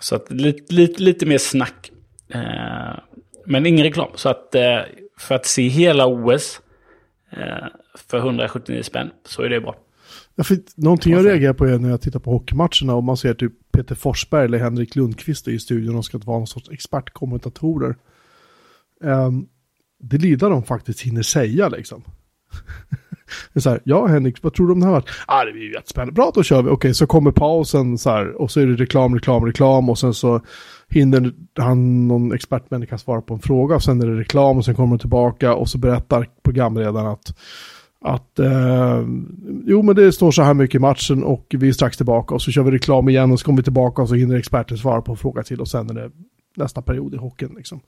Så att lite, lite, lite mer snack. Eh, men ingen reklam. Så att eh, för att se hela OS eh, för 179 spänn så är det bra. Ja, för någonting jag reagerar på är när jag tittar på hockeymatcherna och man ser typ Peter Forsberg eller Henrik Lundqvist i studion och ska vara någon sorts expertkommentatorer. Um, det lilla de faktiskt hinner säga liksom. det är så här, ja Henrik, vad tror du om det här? Ja, ah, det blir ju jättespännande. Bra, då kör vi. Okej, så kommer pausen så här och så är det reklam, reklam, reklam och sen så hinner han, någon expertmänniska svara på en fråga och sen är det reklam och sen kommer de tillbaka och så berättar programledaren att att eh, jo men det står så här mycket i matchen och vi är strax tillbaka och så kör vi reklam igen och så kommer vi tillbaka och så hinner experten svara på en fråga till och sen är det nästa period i hockeyn liksom.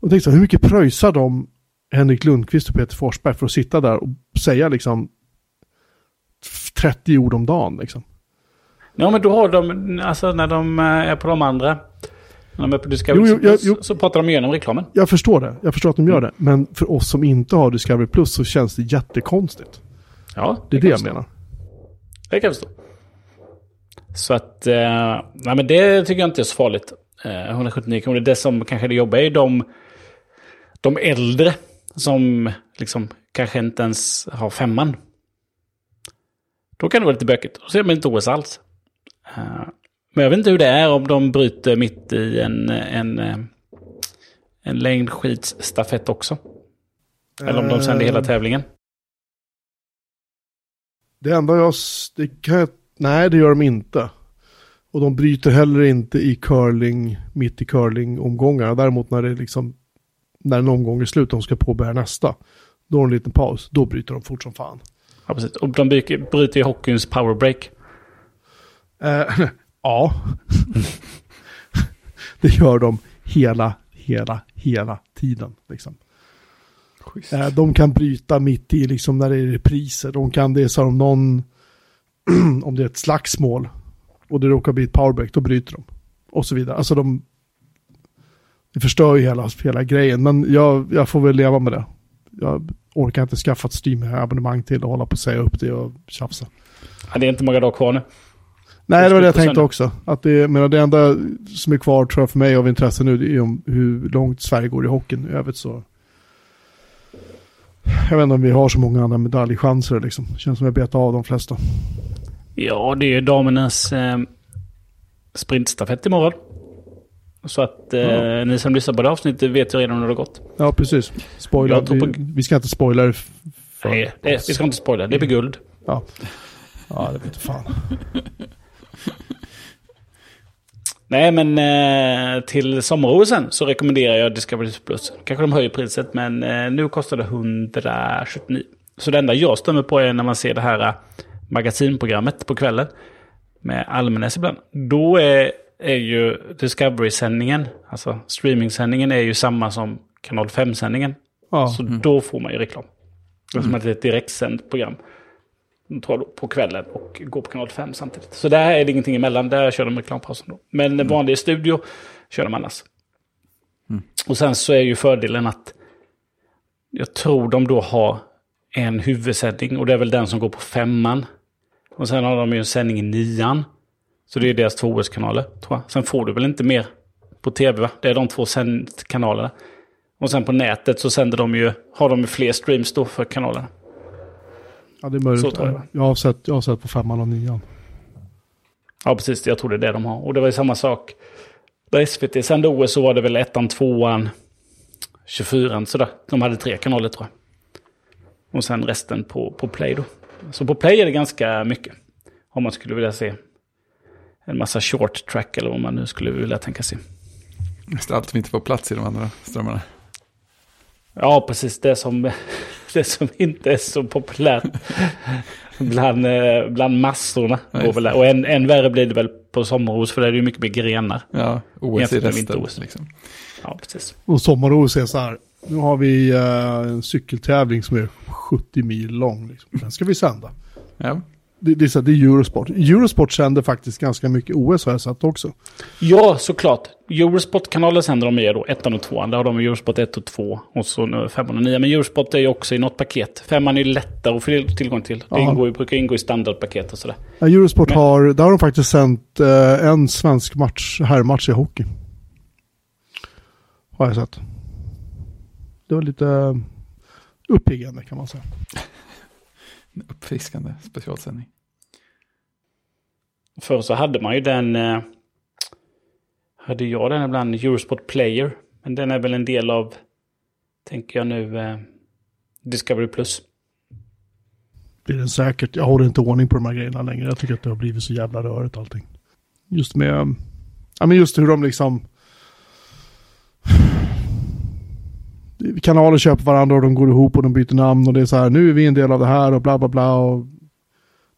Och tänkte så här, hur mycket pröjsar de Henrik Lundqvist och Peter Forsberg för att sitta där och säga liksom 30 ord om dagen liksom. Ja men då har de, alltså när de eh, är på de andra, när de är på Discovery Jo, jo, Plus, jo. så pratar de igenom reklamen. Jag förstår det, jag förstår att de gör det, men för oss som inte har Discovery Plus så känns det jättekonstigt. Ja, Det är det jag förstå. menar. Det kan jag förstå. Så att, eh, nej men det tycker jag inte är så farligt. Eh, 179 kronor. Det som kanske det jobbiga är de, de äldre som liksom kanske inte ens har femman. Då kan det vara lite bökigt. Då ser man inte OS alls. Eh, men jag vet inte hur det är om de bryter mitt i en, en, eh, en längdskidsstafett också. Eller om de sänder hela Eh, tävlingen. Det enda jag, det kan nej det gör de inte. Och de bryter heller inte i curling, mitt i curling-omgångarna. Däremot när det är liksom, när en omgång är slut och de ska påbörja nästa. Då är det en liten paus, då bryter de fort som fan. Ja, precis. Och de bryter, i hockeyns powerbreak. Eh, ja. det gör de hela, hela, hela tiden. Liksom. Eh, de kan bryta mitt i liksom när det är repriser. De kan det så om någon om det är ett slagsmål och det råkar bli ett powerbreak, då bryter de. Och så vidare. Alltså de... Det förstör ju hela, hela grejen, men jag, jag får väl leva med det. Jag orkar inte skaffa ett Steam-abonnemang till och hålla på att säga upp det och tjafsa. Ja, det är inte många dagar kvar nu. Nej, det var det jag tänkte också. Att det, men det enda som är kvar tror jag för mig av intresse nu det är om hur långt Sverige går i hockeyn. I övrigt så... Jag vet inte om vi har så många andra medaljchanser liksom. Känns som jag bet av de flesta. Ja, det är ju damernas eh, sprintstafett imorgon. Så att eh, Ja. ni som lyssnar på det här avsnittet vet ju redan hur det har gått. Ja, precis. Spoiler. Tror Vi, på- vi ska inte spoila det för Nej, det, vi ska inte spoila. Det blir guld. Ja. Ja, det vet fan. Nej, men eh, till sommar så rekommenderar jag Discovery Plus. Kanske de höjer priset, men eh, nu kostar det 179. Så det enda jag stämmer på är när man ser det här eh, magasinprogrammet på kvällen med Almenäs ibland. Då är, är ju Discovery-sändningen, alltså streaming-sändningen är ju samma som kanal 5-sändningen. Ja, Så då får man ju reklam. Det är som att det är ett direktsänt program. På kvällen och går på kanal 5 samtidigt. Så där är det ingenting emellan. Där kör de reklampausen då. Men vanlig studio kör de annars. Och sen så är ju fördelen att jag tror de då har en huvudsändning och det är väl den som går på femman. Och sen har de ju en sändning i nian. Så det är deras två OS-kanaler tror jag. Sen får du väl inte mer på tv va? Det är de två kanalerna. Och sen på nätet så sänder de ju, har de ju fler streams då för kanalerna. ja det är möjligt. Så tror jag. Jag har sett, jag har sett på femman och nian. Ja, precis. Jag tror det är det de har. Och det var ju samma sak. När SVT sände OS så var det väl ettan, tvåan, 24 sådär. De hade tre kanaler tror jag. Och sen resten på, på Play då. Så på Play är det ganska mycket. Om man skulle vilja se en massa short track eller vad man nu skulle vilja tänka sig. Just allt som inte får plats i de andra strömmarna. Ja, precis. Det som, det som inte är så populärt bland, eh, bland massorna. Ja. Och än, än värre blir det väl på sommaros för där är det ju mycket mer grenar. Ja, OS i resten. Liksom. Ja, precis. Och sommar-OS är så här. Nu har vi eh, en cykeltävling som är 70 mil lång. Liksom. Den ska vi sända. Ja, Det, det, är, så det är Eurosport. Eurosport sänder faktiskt ganska mycket OS har jag sett också. Ja, såklart. Eurosport-kanaler sänder de med då, ettan och tvåan. Där har de Eurosport 1 och 2 och så nu femman och nian. Men Eurosport är ju också i något paket. Femman är ju lättare att få tillgång till. Det ingår, ju- brukar ingå i standardpaket och sådär. Ja, Eurosport Men- har, där har de faktiskt sänt eh, en svensk match, herrmatch i hockey. Har jag sett. Det var lite eh, uppiggande kan man säga. En uppfriskande specialsändning. Förr så hade man ju den... Eh, hade jag den ibland, Eurosport Player. Men den är väl en del av, tänker jag nu, eh, Discovery Plus. Det är den säkert. Jag håller inte ordning på de här grejerna längre. Jag tycker att det har blivit så jävla rörigt allting. Just med, ja men just hur de liksom... Kanaler köper varandra och de går ihop och de byter namn och det är så här, nu är vi en del av det här och bla bla bla. Och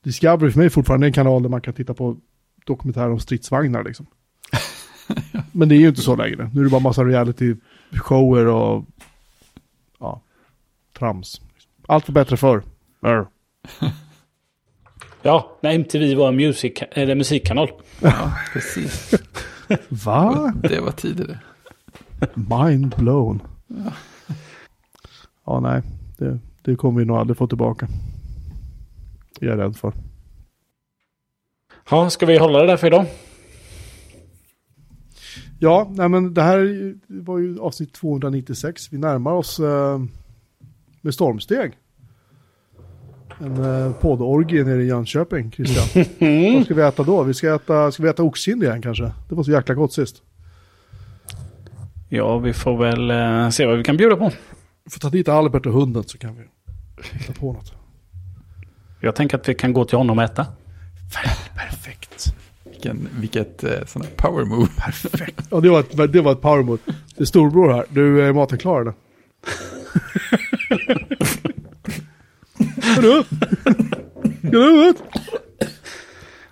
Discovery för mig är fortfarande en kanal där man kan titta på dokumentärer om stridsvagnar liksom. Men det är ju inte så längre. Nu är det bara massa reality-shower och ja, trams. Allt var bättre förr. Ja, när MTV var en music, eller musikkanal. Ja, precis. Va? Det var tidigare. Mind blown. Ja, nej. Det, det kommer vi nog aldrig få tillbaka. Det är jag rädd för. Ja, ska vi hålla det där för idag? Ja, nej men det här var ju avsnitt 296. Vi närmar oss eh, med stormsteg. En eh, poddorgie nere i Jönköping, Christian. Vad ska vi äta då? Vi ska äta, ska vi äta oxkind igen kanske? Det var så jäkla gott sist. Ja, vi får väl eh, se vad vi kan bjuda på. Får ta dit Albert och hunden så kan vi hitta på något. Jag tänker att vi kan gå till honom och äta. Perfekt. Vilken, vilket eh, sån här power move. Perfekt. Ja, det var ett, det var ett power mode. Det är storbror här. Du, är maten klar eller? Hörru? Ska du ut?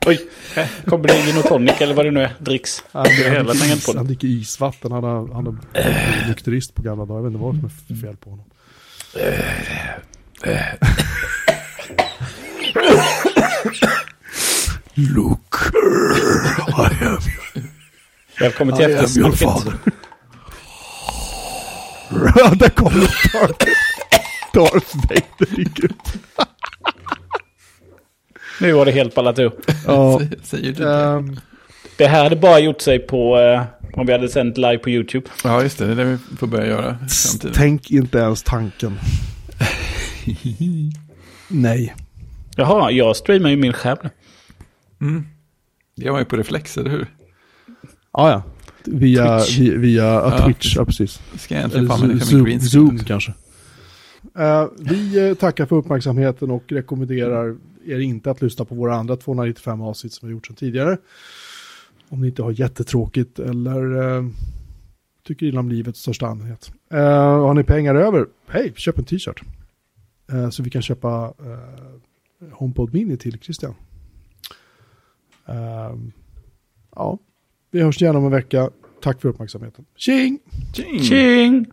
Oj, kommer det gin och tonic eller vad det nu är. Dricks. Han, är hela dricker is, tangentbordet. han dricker isvatten. Han har, han har nykterist på gamla dagar. Jag vet inte vad som är fel på honom. Look, I am your, Välkommen till I eftersnacket. där kommer Darth, Darth Vader dyker upp. Nu var det helt ballat ur. Ja, Säger- du det? ehm, Det här hade bara gjort sig på... Eh, om vi hade sänt live på YouTube. Ja, just det. Det är det vi får börja göra framtiden. tänk inte ens tanken. Nej. Jaha, jag streamar ju min skärm nu. Mm. Jag var ju på reflex, eller hur? Ja, ja. Via, Twitch. via, via ja, Twitch, ja precis. Ska jag äntligen Zoom, green Zoom, kanske. Eh, vi eh, tackar för uppmärksamheten och rekommenderar er inte att lyssna på våra andra 295 avsnitt som vi gjort sedan tidigare. Om ni inte har jättetråkigt eller uh, tycker illa om livet i största allmänhet. Uh, har ni pengar över, hej, köp en t-shirt. Eh, så vi kan köpa uh, HomePod Mini till Christian. Eh, ja, vi hörs gärna om en vecka. Tack för uppmärksamheten. Tjing! Tjing! Tjing!